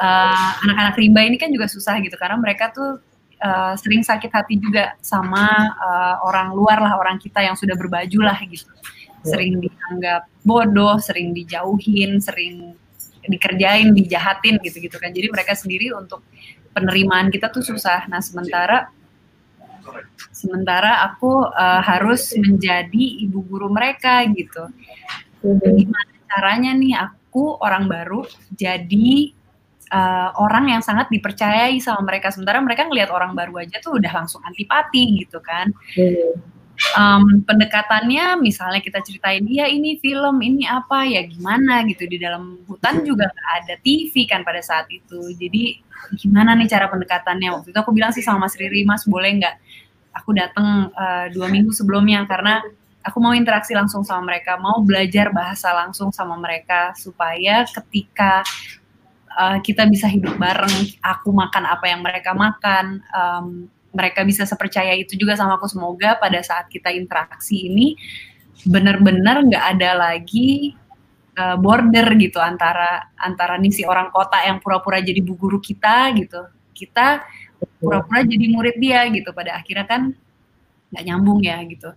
uh, anak-anak rimba ini kan juga susah gitu. Karena mereka tuh uh, sering sakit hati juga sama uh, orang luar lah orang kita yang sudah berbaju lah gitu. Sering dianggap bodoh sering dijauhin sering dikerjain dijahatin gitu gitu kan. Jadi mereka sendiri untuk penerimaan kita tuh susah. Nah sementara sementara aku uh, harus menjadi ibu guru mereka gitu. Gimana caranya nih aku orang baru jadi uh, orang yang sangat dipercayai sama mereka. Sementara mereka ngelihat orang baru aja tuh udah langsung antipati gitu kan um, pendekatannya misalnya kita ceritain dia ini film ini apa ya gimana? gitu. Di dalam hutan juga gak ada TV kan pada saat itu. Jadi gimana nih cara pendekatannya? Waktu itu aku bilang sih sama Mas Riri Mas boleh nggak aku datang uh, dua minggu sebelumnya? Karena aku mau interaksi langsung sama mereka, mau belajar bahasa langsung sama mereka supaya ketika uh, kita bisa hidup bareng, aku makan apa yang mereka makan, um, mereka bisa sepercaya itu juga sama aku. Semoga pada saat kita interaksi ini benar-benar nggak ada lagi uh, border gitu antara antara nih si orang kota yang pura-pura jadi bu guru kita gitu. Kita pura-pura jadi murid dia gitu. Pada akhirnya kan nggak nyambung ya gitu.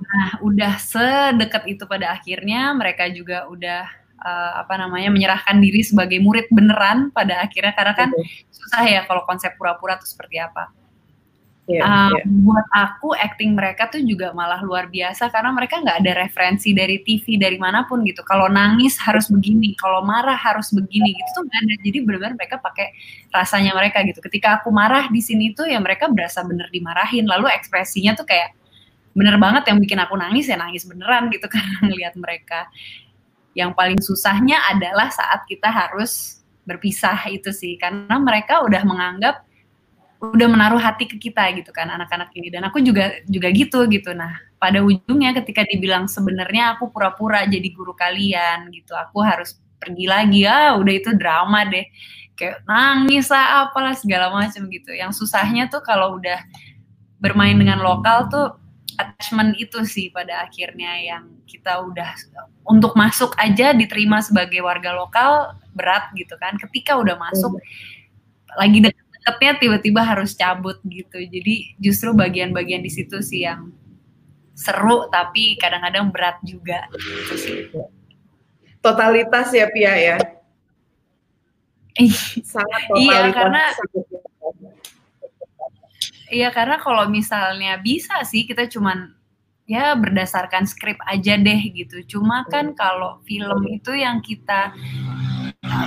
Nah udah sedekat itu pada akhirnya mereka juga udah uh, apa namanya menyerahkan diri sebagai murid beneran pada akhirnya. Karena kan susah ya kalau konsep pura-pura itu seperti apa. Yeah, um, yeah. Buat aku acting mereka tuh juga malah luar biasa karena mereka nggak ada referensi dari TV dari mana pun gitu. Kalau nangis harus begini, kalau marah harus begini gitu tuh nggak ada. Jadi benar-benar mereka pakai rasanya mereka gitu. Ketika aku marah di sini tuh ya mereka berasa bener dimarahin. Lalu ekspresinya tuh kayak bener banget yang bikin aku nangis ya nangis beneran gitu karena ngelihat mereka. Yang paling susahnya adalah saat kita harus berpisah itu sih karena mereka udah menganggap udah menaruh hati ke kita gitu kan anak-anak ini. Dan aku juga juga gitu gitu. Nah pada ujungnya ketika dibilang sebenarnya aku pura-pura jadi guru kalian gitu aku harus pergi lagi. Ah udah itu drama deh. Kayak nangis lah apalah segala macam gitu. Yang susahnya tuh kalau udah bermain dengan lokal tuh attachment itu sih pada akhirnya yang kita udah untuk masuk aja diterima sebagai warga lokal berat gitu kan. Ketika udah masuk hmm. lagi deket-deketnya tiba-tiba harus cabut gitu. Jadi justru bagian-bagian di situ sih yang seru tapi kadang-kadang berat juga. Gitu sih totalitas ya Pia ya? Sangat totalitas. iya karena Iya karena kalau misalnya bisa sih kita cuman ya berdasarkan skrip aja deh gitu. Cuma kan kalau film itu yang kita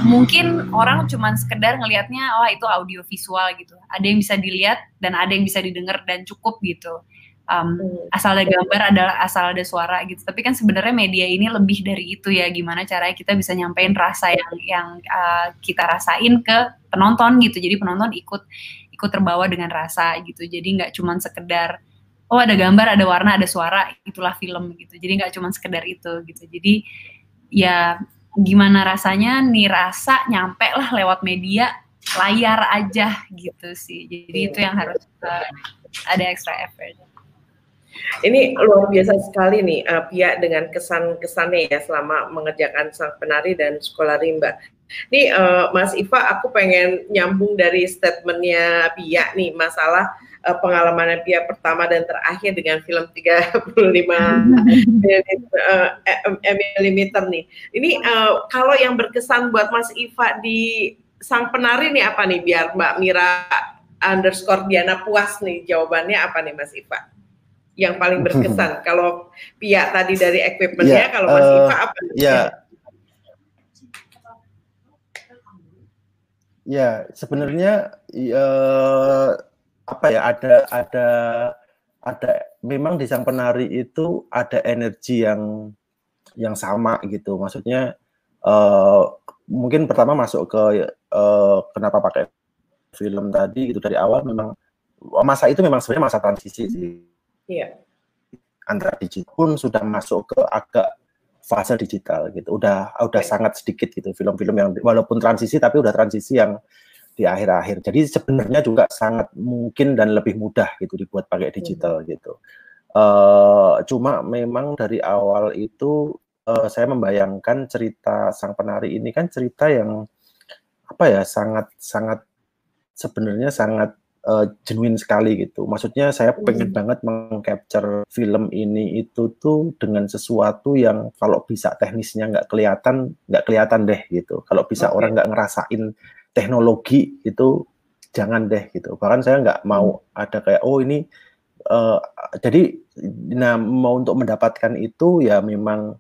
mungkin orang cuman sekedar ngelihatnya oh itu audio visual gitu. Ada yang bisa dilihat dan ada yang bisa didengar dan cukup gitu. Um, asal ada gambar adalah asal ada suara gitu. Tapi kan sebenarnya media ini lebih dari itu ya. Gimana caranya kita bisa nyampein rasa yang yang uh, kita rasain ke penonton gitu. Jadi penonton ikut ikut terbawa dengan rasa gitu jadi nggak cuma sekedar oh ada gambar ada warna ada suara itulah film gitu jadi nggak cuma sekedar itu gitu jadi ya gimana rasanya nih rasa nyampe lah lewat media layar aja gitu sih. Jadi itu yang harus uh, ada extra effort ini luar biasa sekali nih uh, Pia dengan kesan-kesannya ya selama mengerjakan sang penari dan sekolah rimba. Nih uh, Mas Iva, aku pengen nyambung dari statementnya Pia nih masalah uh, pengalaman Pia pertama dan terakhir dengan film 35 mm nih. Ini uh, kalau yang berkesan buat Mas Iva di sang penari nih apa nih biar Mbak Mira underscore Diana puas nih jawabannya apa nih Mas Iva? Yang paling berkesan kalau Pia tadi dari equipmentnya, yeah, kalau Mas uh, Iva apa? Ya, yeah. Ya, sebenarnya uh, apa ya ada ada ada memang di sang penari itu ada energi yang yang sama gitu. Maksudnya uh, mungkin pertama masuk ke uh, kenapa pakai film tadi gitu dari awal memang masa itu memang sebenarnya masa transisi sih. Iya. Antara digital pun sudah masuk ke agak fase digital gitu. Udah udah sangat sedikit gitu film-film yang walaupun transisi tapi udah transisi yang di akhir-akhir. Jadi sebenarnya juga sangat mungkin dan lebih mudah gitu dibuat pakai digital hmm. gitu. Uh, cuma memang dari awal itu uh, saya membayangkan cerita sang penari ini kan cerita yang apa ya sangat sangat sebenarnya sangat uh, genuine sekali gitu. Maksudnya saya pengen hmm. banget mengcapture film ini itu tuh dengan sesuatu yang kalau bisa teknisnya nggak kelihatan nggak kelihatan deh gitu. Kalau bisa okay. orang nggak ngerasain teknologi itu jangan deh gitu. Bahkan saya nggak mau hmm. ada kayak oh ini uh, jadi nah mau untuk mendapatkan itu ya memang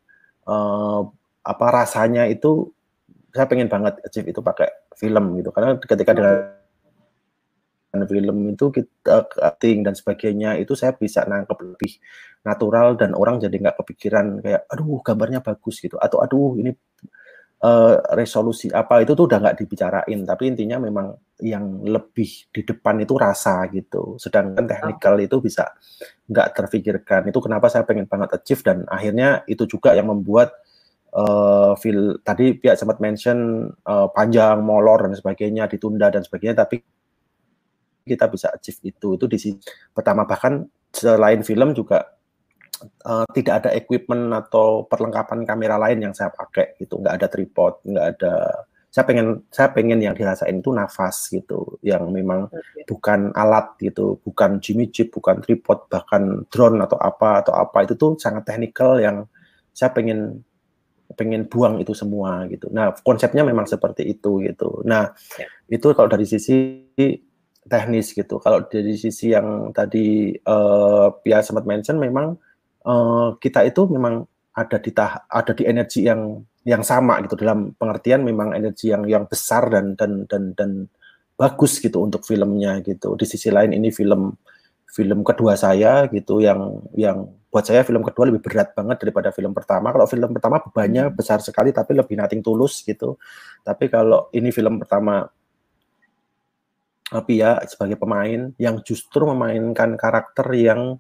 uh, apa rasanya itu saya pengen banget achieve itu pakai film gitu karena ketika dengan film itu kita acting dan sebagainya itu saya bisa nangkep lebih natural dan orang jadi nggak kepikiran kayak aduh gambarnya bagus gitu. Atau aduh ini uh, resolusi apa itu tuh udah nggak dibicarain. Tapi intinya memang yang lebih di depan itu rasa gitu. Sedangkan technical itu bisa nggak terfikirkan. Itu kenapa saya pengen banget achieve dan akhirnya itu juga yang membuat uh, feel tadi pihak sempat mention uh, panjang molor dan sebagainya ditunda dan sebagainya tapi kita bisa achieve itu. Itu di sini pertama. Bahkan selain film juga uh, tidak ada equipment atau perlengkapan kamera lain yang saya pakai gitu. Nggak ada tripod nggak ada saya pengen saya pengen yang dirasain itu nafas gitu yang memang okay. bukan alat gitu bukan Jimmy Chip bukan tripod bahkan drone atau apa atau apa. Itu tuh sangat teknikal yang saya pengen pengen buang itu semua gitu. Nah konsepnya memang seperti itu gitu. Nah yeah. itu kalau dari sisi teknis gitu kalau dari sisi yang tadi uh, Pia sempat mention memang uh, kita itu memang ada di tah ada di energi yang yang sama gitu dalam pengertian memang energi yang yang besar dan dan dan dan bagus gitu untuk filmnya gitu. Di sisi lain ini film film kedua saya gitu yang yang buat saya film kedua lebih berat banget daripada film pertama. Kalau film pertama bebannya hmm. besar sekali tapi lebih nating tulus gitu. Tapi kalau ini film pertama tapi ya sebagai pemain yang justru memainkan karakter yang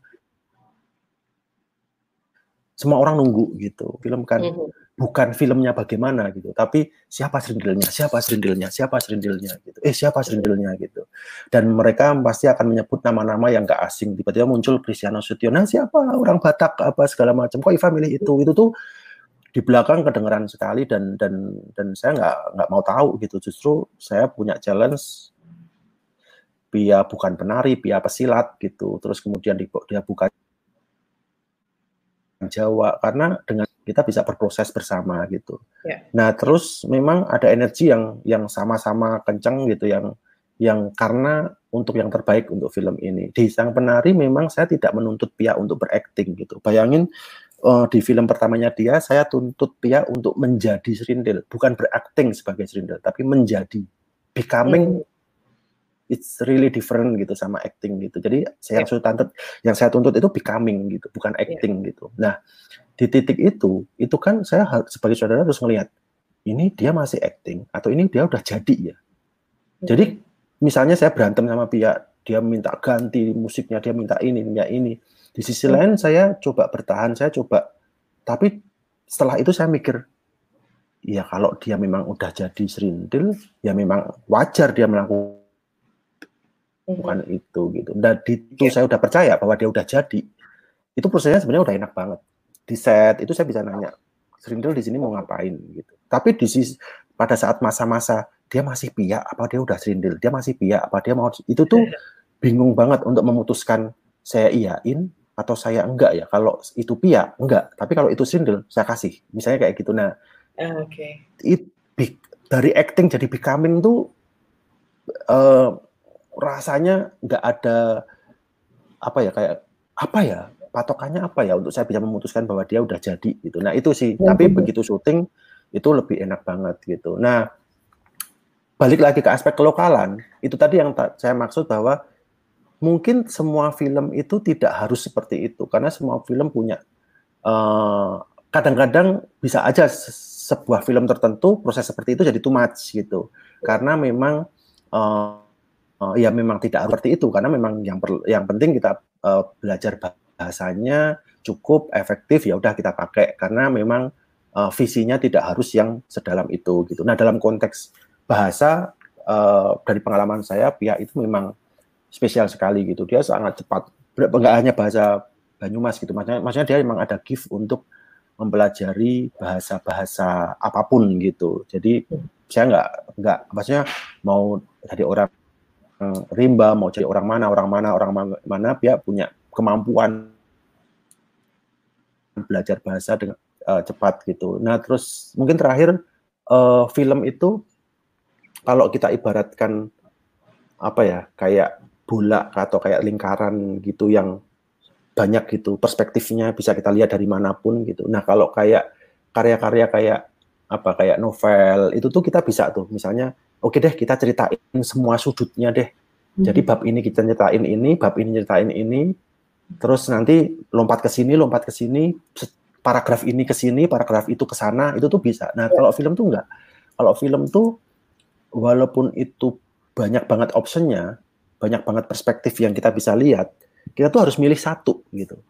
semua orang nunggu gitu. Film kan mm -hmm. bukan filmnya bagaimana gitu, tapi siapa serindilnya, siapa serindilnya, siapa serindilnya gitu. Eh siapa serindilnya gitu. Dan mereka pasti akan menyebut nama-nama yang gak asing. Tiba-tiba muncul Cristiano Sutiono, nah, siapa orang Batak apa segala macam. Kok Iva milih itu? Itu tuh di belakang kedengeran sekali dan dan dan saya nggak nggak mau tahu gitu. Justru saya punya challenge Pia bukan penari, Pia pesilat gitu. Terus kemudian dia buka Jawa karena dengan kita bisa berproses bersama gitu. Yeah. Nah terus memang ada energi yang yang sama-sama kencang gitu yang yang karena untuk yang terbaik untuk film ini. Di Sang Penari memang saya tidak menuntut Pia untuk berakting gitu. Bayangin uh, di film pertamanya dia saya tuntut Pia untuk menjadi Serindil, bukan berakting sebagai Serindil, tapi menjadi becoming mm it's really different gitu sama acting gitu. Jadi saya saya tuntut, yang saya tuntut itu becoming gitu, bukan acting yeah. gitu. Nah di titik itu, itu kan saya sebagai saudara harus melihat ini dia masih acting atau ini dia udah jadi ya. Jadi misalnya saya berantem sama pihak dia minta ganti musiknya, dia minta ini, minta ini. Di sisi lain saya coba bertahan, saya coba. Tapi setelah itu saya mikir, ya kalau dia memang udah jadi serindil, ya memang wajar dia melakukan bukan itu gitu. Dan itu yeah. saya udah percaya bahwa dia udah jadi. Itu prosesnya sebenarnya udah enak banget. Di set itu saya bisa nanya, Serindel di sini mau ngapain gitu. Tapi di sisi pada saat masa-masa dia masih pihak apa dia udah serindil, dia masih pihak apa dia mau itu tuh iya. bingung banget untuk memutuskan saya iyain atau saya enggak ya. Kalau itu pihak enggak, tapi kalau itu serindil saya kasih. Misalnya kayak gitu. Nah, ah, oke. Okay. It, dari acting jadi becoming tuh uh, rasanya nggak ada apa ya kayak apa ya patokannya apa ya untuk saya bisa memutuskan bahwa dia udah jadi gitu. Nah itu sih. Ya, Tapi begitu syuting itu lebih enak banget gitu. Nah balik lagi ke aspek kelokalan itu tadi yang saya maksud bahwa mungkin semua film itu tidak harus seperti itu karena semua film punya kadang eh, kadang-kadang bisa aja sebuah film tertentu proses seperti itu jadi too much gitu karena memang uh, uh, ya memang tidak seperti itu karena memang yang per, yang penting kita uh, belajar bahasanya cukup efektif ya udah kita pakai karena memang uh, visinya tidak harus yang sedalam itu gitu. Nah dalam konteks bahasa uh, dari pengalaman saya pihak itu memang spesial sekali gitu. Dia sangat cepat enggak hanya bahasa Banyumas gitu. Maksudnya, maksudnya dia memang ada gift untuk mempelajari bahasa-bahasa apa pun gitu. Jadi saya nggak nggak maksudnya mau dari orang Eh, rimba mau cari orang mana orang mana orang mana dia punya kemampuan belajar bahasa dengan uh, cepat gitu. Nah terus mungkin terakhir uh, film itu kalau kita ibaratkan apa ya kayak bola atau kayak lingkaran gitu yang banyak gitu perspektifnya bisa kita lihat dari mana pun gitu. Nah kalau kayak karya-karya kayak apa kayak novel itu tuh kita bisa tuh misalnya oke deh kita ceritain semua sudutnya deh. Jadi hmm. bab ini kita ceritain ini, bab ini ceritain ini, terus nanti lompat ke sini, lompat ke sini, paragraf ini ke sini, paragraf itu ke sana, itu tuh bisa. Nah, kalau film tuh enggak. Kalau film tuh walaupun itu banyak banget optionnya, banyak banget perspektif yang kita bisa lihat, kita tuh harus milih satu gitu.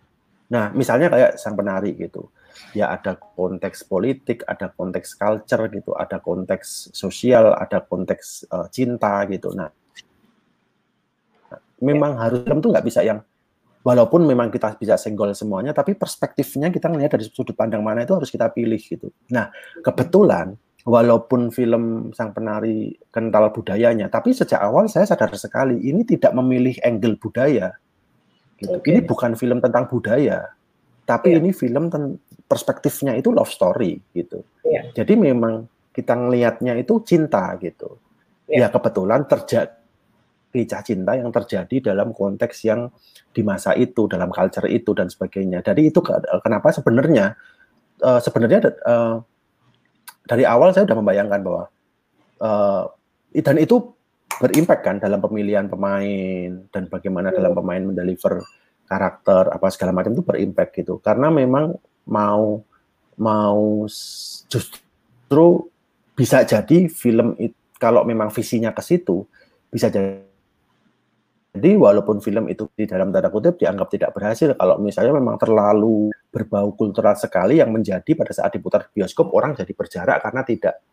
Nah, misalnya kayak sang penari gitu ya ada konteks politik, ada konteks culture gitu, ada konteks sosial, ada konteks uh, cinta gitu. Nah, memang harus film tuh nggak bisa yang walaupun memang kita bisa senggol semuanya, tapi perspektifnya kita ngelihat dari sudut pandang mana itu harus kita pilih gitu. Nah, kebetulan walaupun film Sang Penari kental budayanya, tapi sejak awal saya sadar sekali ini tidak memilih angle budaya. Gitu. Okay. Ini bukan film tentang budaya, tapi yeah. ini film perspektifnya itu love story gitu. Yeah. Jadi memang kita ngelihatnya itu cinta gitu. Yeah. Ya kebetulan terjadi kisah cinta yang terjadi dalam konteks yang di masa itu, dalam culture itu dan sebagainya. Jadi itu kenapa sebenarnya uh, sebenarnya uh, dari awal saya sudah membayangkan bahwa uh, dan itu berimpact kan dalam pemilihan pemain dan bagaimana dalam iya. pemain mendeliver karakter apa segala macam itu berimpact gitu. Karena memang mau mau justru bisa jadi film itu kalau memang visinya ke situ bisa jadi jadi walaupun film itu di dalam tanda kutip dianggap tidak berhasil, kalau misalnya memang terlalu berbau kultural sekali yang menjadi pada saat diputar di bioskop orang jadi berjarak karena tidak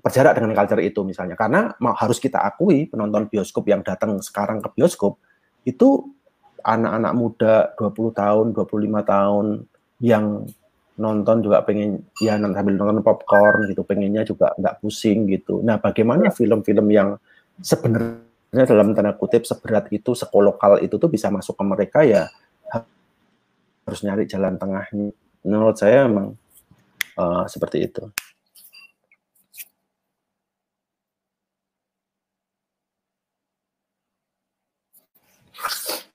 berjarak dengan culture itu misalnya. Karena mau harus kita akui penonton bioskop yang datang sekarang ke bioskop itu anak-anak muda 20 tahun, 25 tahun yang nonton juga pengen ya sambil nonton popcorn gitu, pengennya juga nggak pusing gitu. Nah, bagaimana film-film yang sebenarnya dalam tanda kutip seberat itu, sekolokal itu tuh bisa masuk ke mereka ya harus nyari jalan tengahnya. Menurut saya memang uh, seperti itu.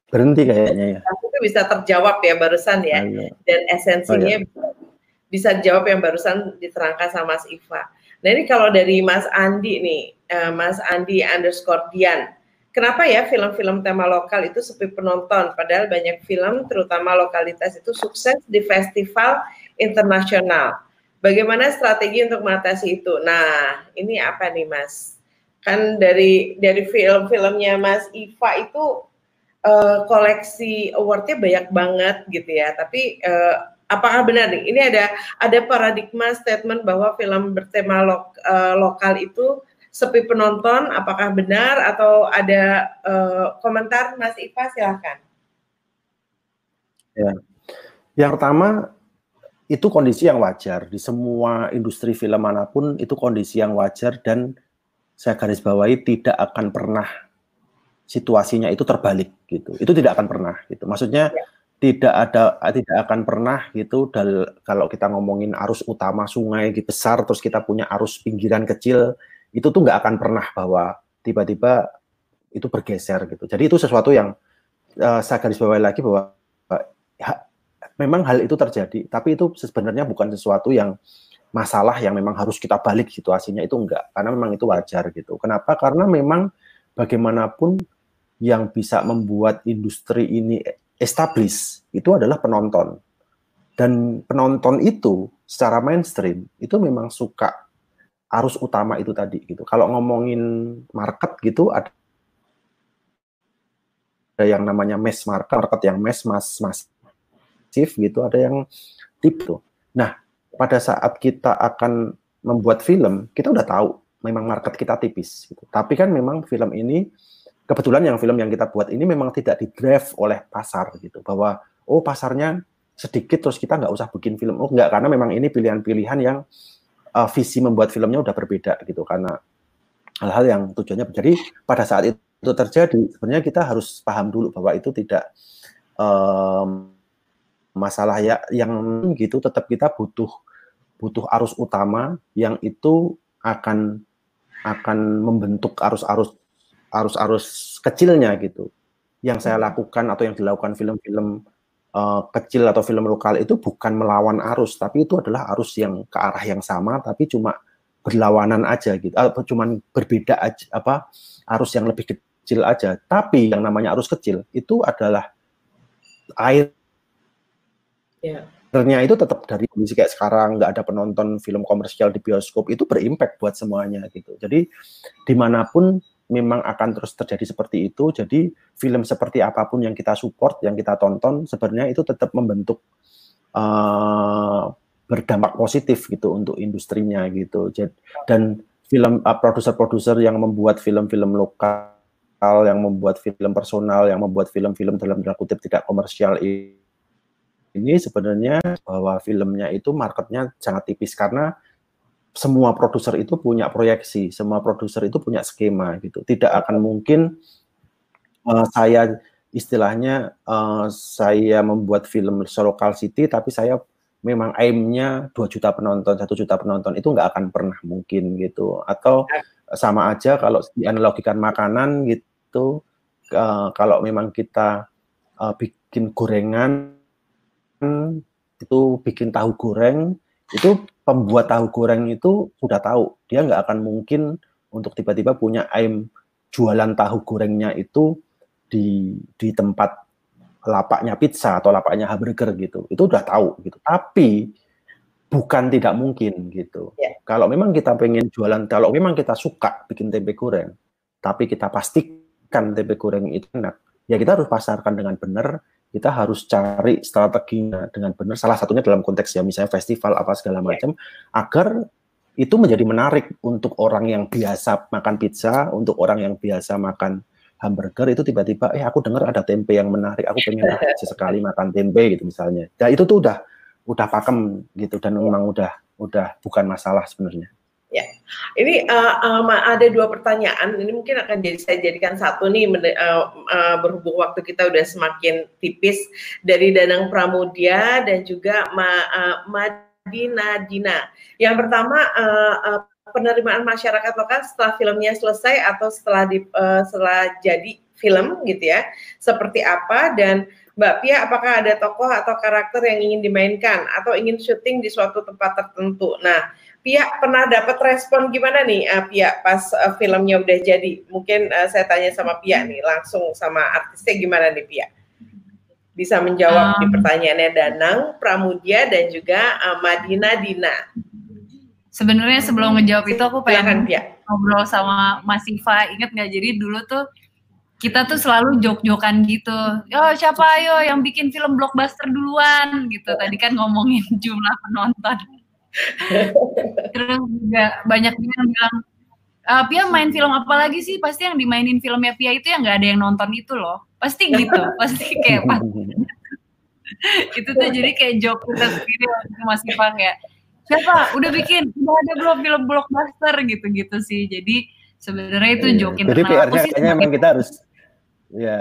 Berhenti kayaknya ya. Itu bisa terjawab ya barusan ya. Ayo. Dan esensinya oh, bisa dijawab yang barusan diterangkan sama Mas Iva. Nah ini kalau dari Mas Andi nih, uh, Mas Andi underscore Dian, kenapa ya film-film tema lokal itu sepi penonton, padahal banyak film terutama lokalitas itu sukses di festival internasional. Bagaimana strategi untuk mengatasi itu? Nah, ini apa nih Mas? Kan dari dari film-filmnya Mas Iva itu uh, koleksi awardnya banyak banget gitu ya, tapi uh, apakah benar nih? Ini ada ada paradigma statement bahwa film bertema lo, uh, lokal itu sepi penonton. Apakah benar atau ada uh, komentar Mas Iva? Silahkan. Ya, yang pertama itu kondisi yang wajar di semua industri film mana pun itu kondisi yang wajar dan saya garis bawahi tidak akan pernah situasinya itu terbalik gitu. Itu tidak akan pernah gitu. Maksudnya ya tidak ada tidak akan pernah gitu dal, kalau kita ngomongin arus utama sungai gitu besar terus kita punya arus pinggiran kecil itu tuh nggak akan pernah bahwa tiba-tiba itu bergeser gitu jadi itu sesuatu yang uh, saya garis bawahi lagi bahwa ya, memang hal itu terjadi tapi itu sebenarnya bukan sesuatu yang masalah yang memang harus kita balik situasinya itu enggak karena memang itu wajar gitu kenapa karena memang bagaimanapun yang bisa membuat industri ini establish itu adalah penonton. Dan penonton itu secara mainstream itu memang suka arus utama itu tadi gitu. Kalau ngomongin market gitu ada ada yang namanya mass market, market yang mass mass masif gitu, ada yang tip tuh. Nah, pada saat kita akan membuat film, kita udah tahu memang market kita tipis gitu. Tapi kan memang film ini kebetulan yang film yang kita buat ini memang tidak di drive oleh pasar gitu. Bahwa oh pasarnya sedikit terus kita nggak usah bikin film. Oh nggak karena memang ini pilihan-pilihan yang uh, visi membuat filmnya udah berbeda gitu. Karena hal-hal yang tujuannya jadi pada saat itu terjadi sebenarnya kita harus paham dulu bahwa itu tidak um, masalah ya. Yang gitu tetap kita butuh butuh arus utama yang itu akan akan membentuk arus-arus arus-arus kecilnya gitu. Yang saya lakukan atau yang dilakukan film-film uh, kecil atau film lokal itu bukan melawan arus, tapi itu adalah arus yang ke arah yang sama, tapi cuma berlawanan aja gitu, atau cuma berbeda aja apa arus yang lebih kecil aja. Tapi yang namanya arus kecil itu adalah air. Yeah ternyata itu tetap dari kondisi kayak sekarang nggak ada penonton film komersial di bioskop itu berimpact buat semuanya gitu. Jadi di mana pun memang akan terus terjadi seperti itu. Jadi film seperti apa pun yang kita support, yang kita tonton, sebenarnya itu tetap membentuk uh, berdampak positif gitu untuk industrinya gitu. Dan film uh, produser-produser yang membuat film-film lokal yang membuat film personal, yang membuat film-film dalam tanda kutip tidak komersial ini sebenarnya bahwa filmnya itu marketnya sangat tipis karena semua produser itu punya proyeksi, semua produser itu punya skema gitu. Tidak akan mungkin uh, saya istilahnya uh, saya membuat film local city tapi saya memang aimnya 2 juta penonton, satu juta penonton itu nggak akan pernah mungkin gitu. Atau sama aja kalau dianalogikan makanan gitu, uh, kalau memang kita uh, bikin gorengan itu bikin tahu goreng itu pembuat tahu goreng itu sudah tahu. Dia nggak akan mungkin untuk tiba-tiba punya aim jualan tahu gorengnya itu di di tempat lapaknya pizza atau lapaknya hamburger gitu. Itu udah tahu gitu. Tapi bukan tidak mungkin gitu. Yeah. kalau memang kita pengen jualan kalau memang kita suka bikin tempe goreng tapi kita pastikan tempe goreng itu enak ya kita harus pasarkan dengan benar kita harus cari strateginya dengan benar. Salah satunya dalam konteks ya misalnya festival apa segala iya. macam agar itu menjadi menarik untuk orang yang biasa makan pizza untuk orang yang biasa makan hamburger itu tiba-tiba eh aku dengar ada tempe yang menarik aku pengen sesekali makan tempe gitu misalnya. Ya itu tuh udah udah pakem gitu dan memang udah udah bukan masalah sebenarnya Ya, ini uh, um, ada dua pertanyaan. Ini mungkin akan jadi saya jadikan satu nih uh, uh, berhubung waktu kita udah semakin tipis dari Danang Pramudia dan juga Ma, uh, Madina Dina. Yang pertama uh, uh, penerimaan masyarakat lokal setelah filmnya selesai atau setelah di, uh, setelah jadi film gitu ya seperti apa dan Mbak Pia apakah ada tokoh atau karakter yang ingin dimainkan atau ingin syuting di suatu tempat tertentu nah Pia pernah dapat respon gimana nih uh, Pia pas uh, filmnya udah jadi mungkin uh, saya tanya sama Pia nih langsung sama artisnya gimana nih Pia bisa menjawab um, di pertanyaannya Danang Pramudia dan juga uh, Madina Dina Sebenarnya sebelum ngejawab itu aku pengen Pia. ngobrol sama Mas Siva. Ingat nggak? Jadi dulu tuh kita tuh selalu jok-jokan gitu. Yo siapa yo yang bikin film blockbuster duluan gitu. Tadi kan ngomongin jumlah penonton. Terus juga banyak yang bilang uh, Pia main film apa lagi sih? Pasti yang dimainin filmnya Pia itu yang nggak ada yang nonton itu loh. Pasti gitu. Pasti kayak itu tuh jadi kayak joke kita sendiri Mas Siva kayak siapa udah bikin udah ada belum film blockbuster gitu-gitu sih jadi sebenarnya itu iya. jokin jadi PR-nya kayaknya kita harus ya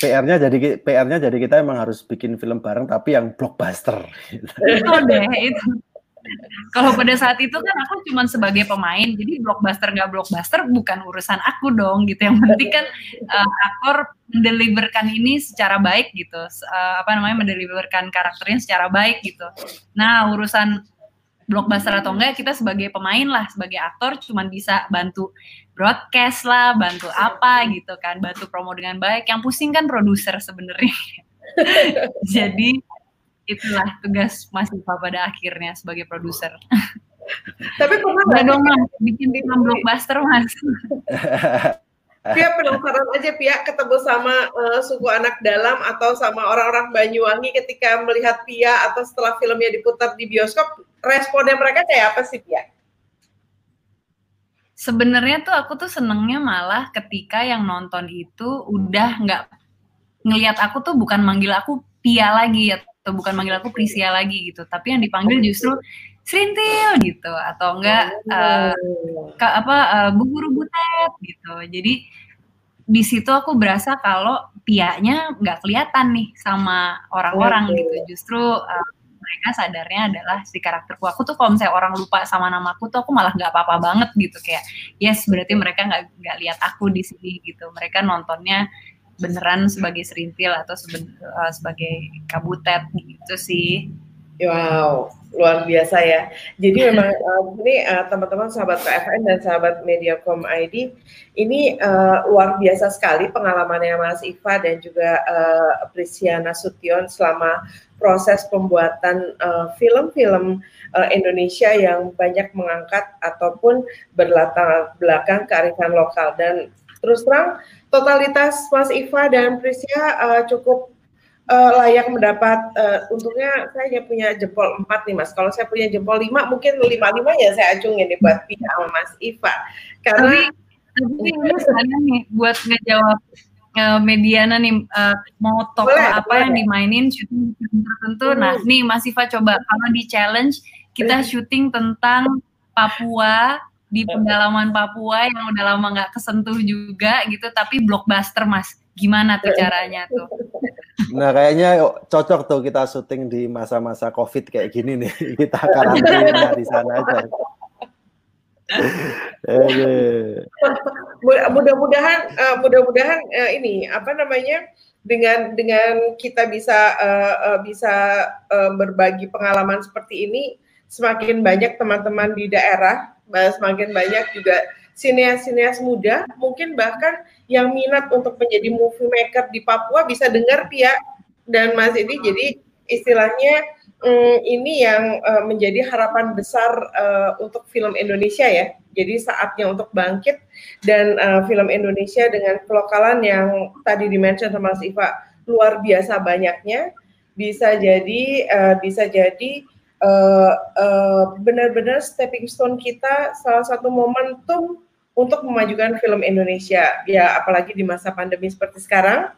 PR-nya jadi PR-nya jadi kita emang harus bikin film bareng tapi yang blockbuster. Itu deh itu. Kalau pada saat itu kan aku cuma sebagai pemain jadi blockbuster nggak blockbuster bukan urusan aku dong gitu. Yang penting kan uh, aktor mendeliverkan ini secara baik gitu. Uh, apa namanya mendeliverkan karakternya secara baik gitu. Nah urusan blockbuster atau enggak kita sebagai pemain lah sebagai aktor cuma bisa bantu broadcast lah bantu apa gitu kan bantu promo dengan baik yang pusing kan produser sebenarnya jadi itulah tugas Mas Iva pada akhirnya sebagai produser. Tapi pernah nggak dong mas bikin film blockbuster mas? Pia penasaran aja Pia ketemu sama uh, suku anak dalam atau sama orang-orang Banyuwangi ketika melihat Pia atau setelah filmnya diputar di bioskop responnya mereka kayak apa sih Pia? Sebenarnya tuh aku tuh senengnya malah ketika yang nonton itu udah nggak ngelihat aku tuh bukan manggil aku Pia lagi ya atau bukan manggil aku Prisia lagi gitu. Tapi yang dipanggil justru Serintil gitu atau enggak uh, ke, apa uh, Bu Guru Butet gitu. Jadi di situ aku berasa kalau pianya nggak kelihatan nih sama orang-orang gitu. Justru uh, mereka sadarnya adalah si karakterku. Aku tuh kalau misalnya orang lupa sama namaku tuh aku malah nggak apa-apa banget gitu kayak yes berarti mereka nggak nggak lihat aku di sini gitu. Mereka nontonnya beneran sebagai serintil atau seben, uh, sebagai kabutet gitu sih. Wow, luar biasa ya. Jadi memang uh, ini uh, teman-teman sahabat KFN dan sahabat Mediacom ID ini uh, luar biasa sekali pengalamannya Mas Iva dan juga uh, Prisia Nasution selama proses pembuatan film-film uh, Indonesia yang banyak mengangkat ataupun berlatar belakang kearifan lokal dan terus terang totalitas Mas Iva dan Prisya uh, cukup uh, layak mendapat uh, untungnya saya punya jempol empat nih Mas. Kalau saya punya jempol lima mungkin lima lima ya saya acungin nih buat Pia sama Mas Iva. Karena tapi, Tapi ini sekalian nih buat ngejawab uh, Mediana nih uh, mau tokoh boleh, apa boleh. yang dimainin syuting tertentu. Hmm. Nah, nih Mas Iva coba kalau di challenge kita syuting tentang Papua di pendalaman Papua yang udah lama nggak kesentuh juga gitu, tapi blockbuster Mas. Gimana tuh caranya tuh? Nah kayaknya cocok tuh kita syuting di masa-masa COVID kayak gini nih. Kita karantina di sana aja. mudah-mudahan uh, mudah-mudahan uh, ini apa namanya dengan dengan kita bisa uh, uh, bisa uh, berbagi pengalaman seperti ini semakin banyak teman-teman di daerah semakin banyak juga sineas-sineas muda mungkin bahkan yang minat untuk menjadi movie maker di Papua bisa dengar Pia dan Mas ini jadi istilahnya um, ini yang uh, menjadi harapan besar uh, untuk film Indonesia ya. Jadi saatnya untuk bangkit dan uh, film Indonesia dengan kelokalan yang tadi dimention sama Mas Iva luar biasa banyaknya bisa jadi uh, bisa jadi uh, uh, benar-benar stepping stone kita salah satu momentum untuk memajukan film Indonesia ya apalagi di masa pandemi seperti sekarang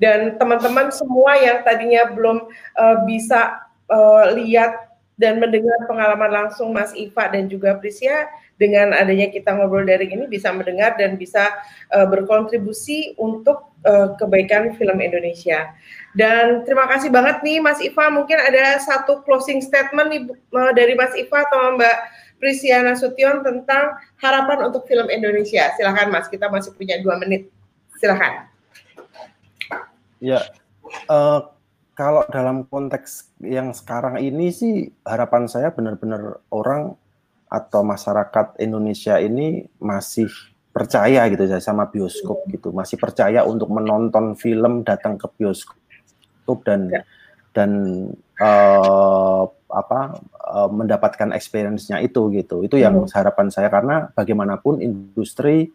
dan teman-teman semua yang tadinya belum uh, bisa uh, lihat dan mendengar pengalaman langsung Mas Iva dan juga Prisia dengan adanya kita ngobrol dari ini bisa mendengar dan bisa uh, berkontribusi untuk uh, kebaikan film Indonesia. Dan terima kasih banget nih Mas Iva, mungkin ada satu closing statement nih uh, dari Mas Iva atau Mbak Prisia Nasution tentang harapan untuk film Indonesia. Silahkan Mas, kita masih punya dua menit. Silahkan. Ya, uh, kalau dalam konteks yang sekarang ini sih harapan saya benar-benar orang atau masyarakat Indonesia ini masih percaya gitu ya sama bioskop gitu, masih percaya untuk menonton film datang ke bioskop dan ya. dan uh, apa uh, mendapatkan experience-nya itu gitu. Itu yang hmm. harapan saya karena bagaimanapun industri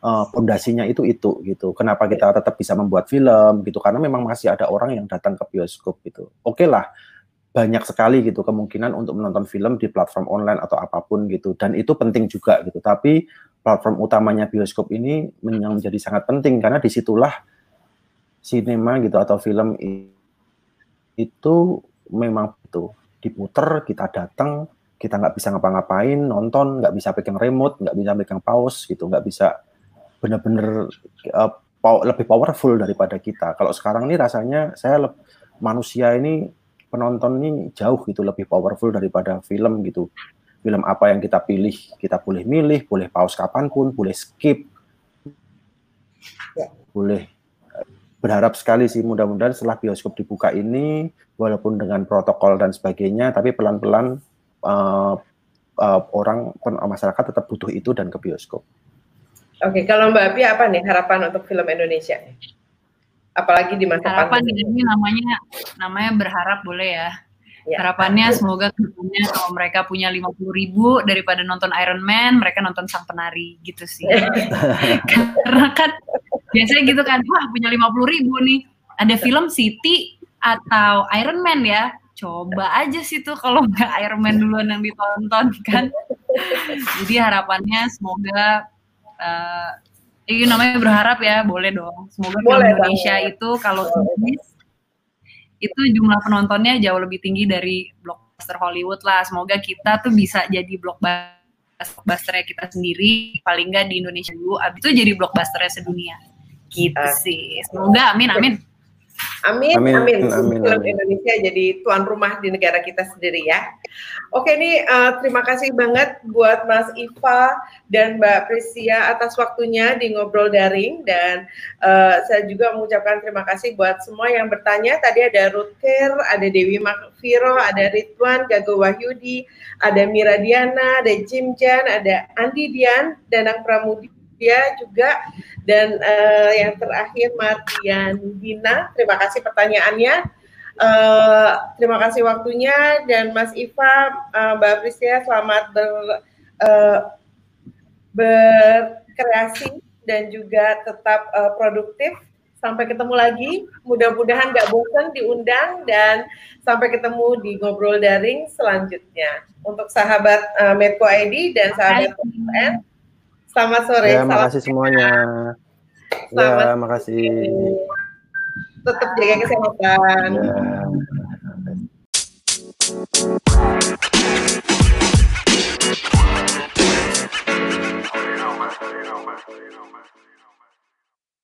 pondasinya uh, itu itu gitu. Kenapa kita tetap bisa membuat film gitu? Karena memang masih ada orang yang datang ke bioskop gitu. Oke okay lah, banyak sekali gitu kemungkinan untuk menonton film di platform online atau apa pun gitu. Dan itu penting juga gitu. Tapi platform utamanya bioskop ini yang menjadi sangat penting karena di situlah sinema gitu atau film itu memang itu diputer kita datang kita nggak bisa ngapa-ngapain nonton nggak bisa pegang remote nggak bisa pegang pause gitu nggak bisa benar-benar uh, pow lebih powerful daripada kita. Kalau sekarang ini rasanya saya manusia ini penonton ini jauh gitu lebih powerful daripada film gitu. Film apa yang kita pilih, kita boleh milih, boleh pause kapan pun, boleh skip, ya. boleh berharap sekali sih mudah-mudahan setelah bioskop dibuka ini walaupun dengan protokol dan sebagainya tapi pelan-pelan uh, uh, orang masyarakat tetap butuh itu dan ke bioskop. Oke, kalau Mbak Api apa nih harapan untuk film Indonesia? Apalagi di masa harapan pandemi. ini namanya namanya berharap boleh ya. ya. Harapannya semoga ke depannya kalau mereka punya lima puluh ribu daripada nonton Iron Man, mereka nonton Sang Penari gitu sih. Karena kan biasanya gitu kan, wah punya lima puluh ribu nih, ada film City atau Iron Man ya, coba aja sih tuh kalau nggak Iron Man duluan yang ditonton kan. Jadi harapannya semoga uh, ini namanya berharap ya, boleh dong. Semoga boleh, Indonesia bang. itu kalau tulis itu jumlah penontonnya jauh lebih tinggi dari blockbuster Hollywood lah. Semoga kita tuh bisa jadi blockbusternya kita sendiri, paling nggak di Indonesia dulu, abis itu jadi blockbusternya sedunia. Gitu sih. Semoga, amin, amin. Amin, amin, amin. amin, Film Indonesia jadi tuan rumah di negara kita sendiri ya. Oke nih, uh, terima kasih banget buat Mas Iva dan Mbak Prisia atas waktunya di ngobrol daring dan uh, saya juga mengucapkan terima kasih buat semua yang bertanya. Tadi ada Rutker, ada Dewi Makfiro, ada Ridwan, Gago Wahyudi, ada Mira Diana, ada Jim Jan, ada Andi Dian, Danang Pramudi dia juga. Dan uh, yang terakhir Mardian Dina. Terima kasih pertanyaannya. Uh, terima kasih waktunya. Dan Mas Iva uh, Mbak Priscia selamat ber, uh, berkreasi dan juga tetap uh, produktif. Sampai ketemu lagi. Mudah-mudahan nggak bosan diundang dan sampai ketemu di ngobrol daring selanjutnya. Untuk sahabat uh, Medco ID dan sahabat PN Selamat sore. Ya, kasih semuanya. Ya, Selamat ya, makasih. Tetap jaga kesehatan. Ya.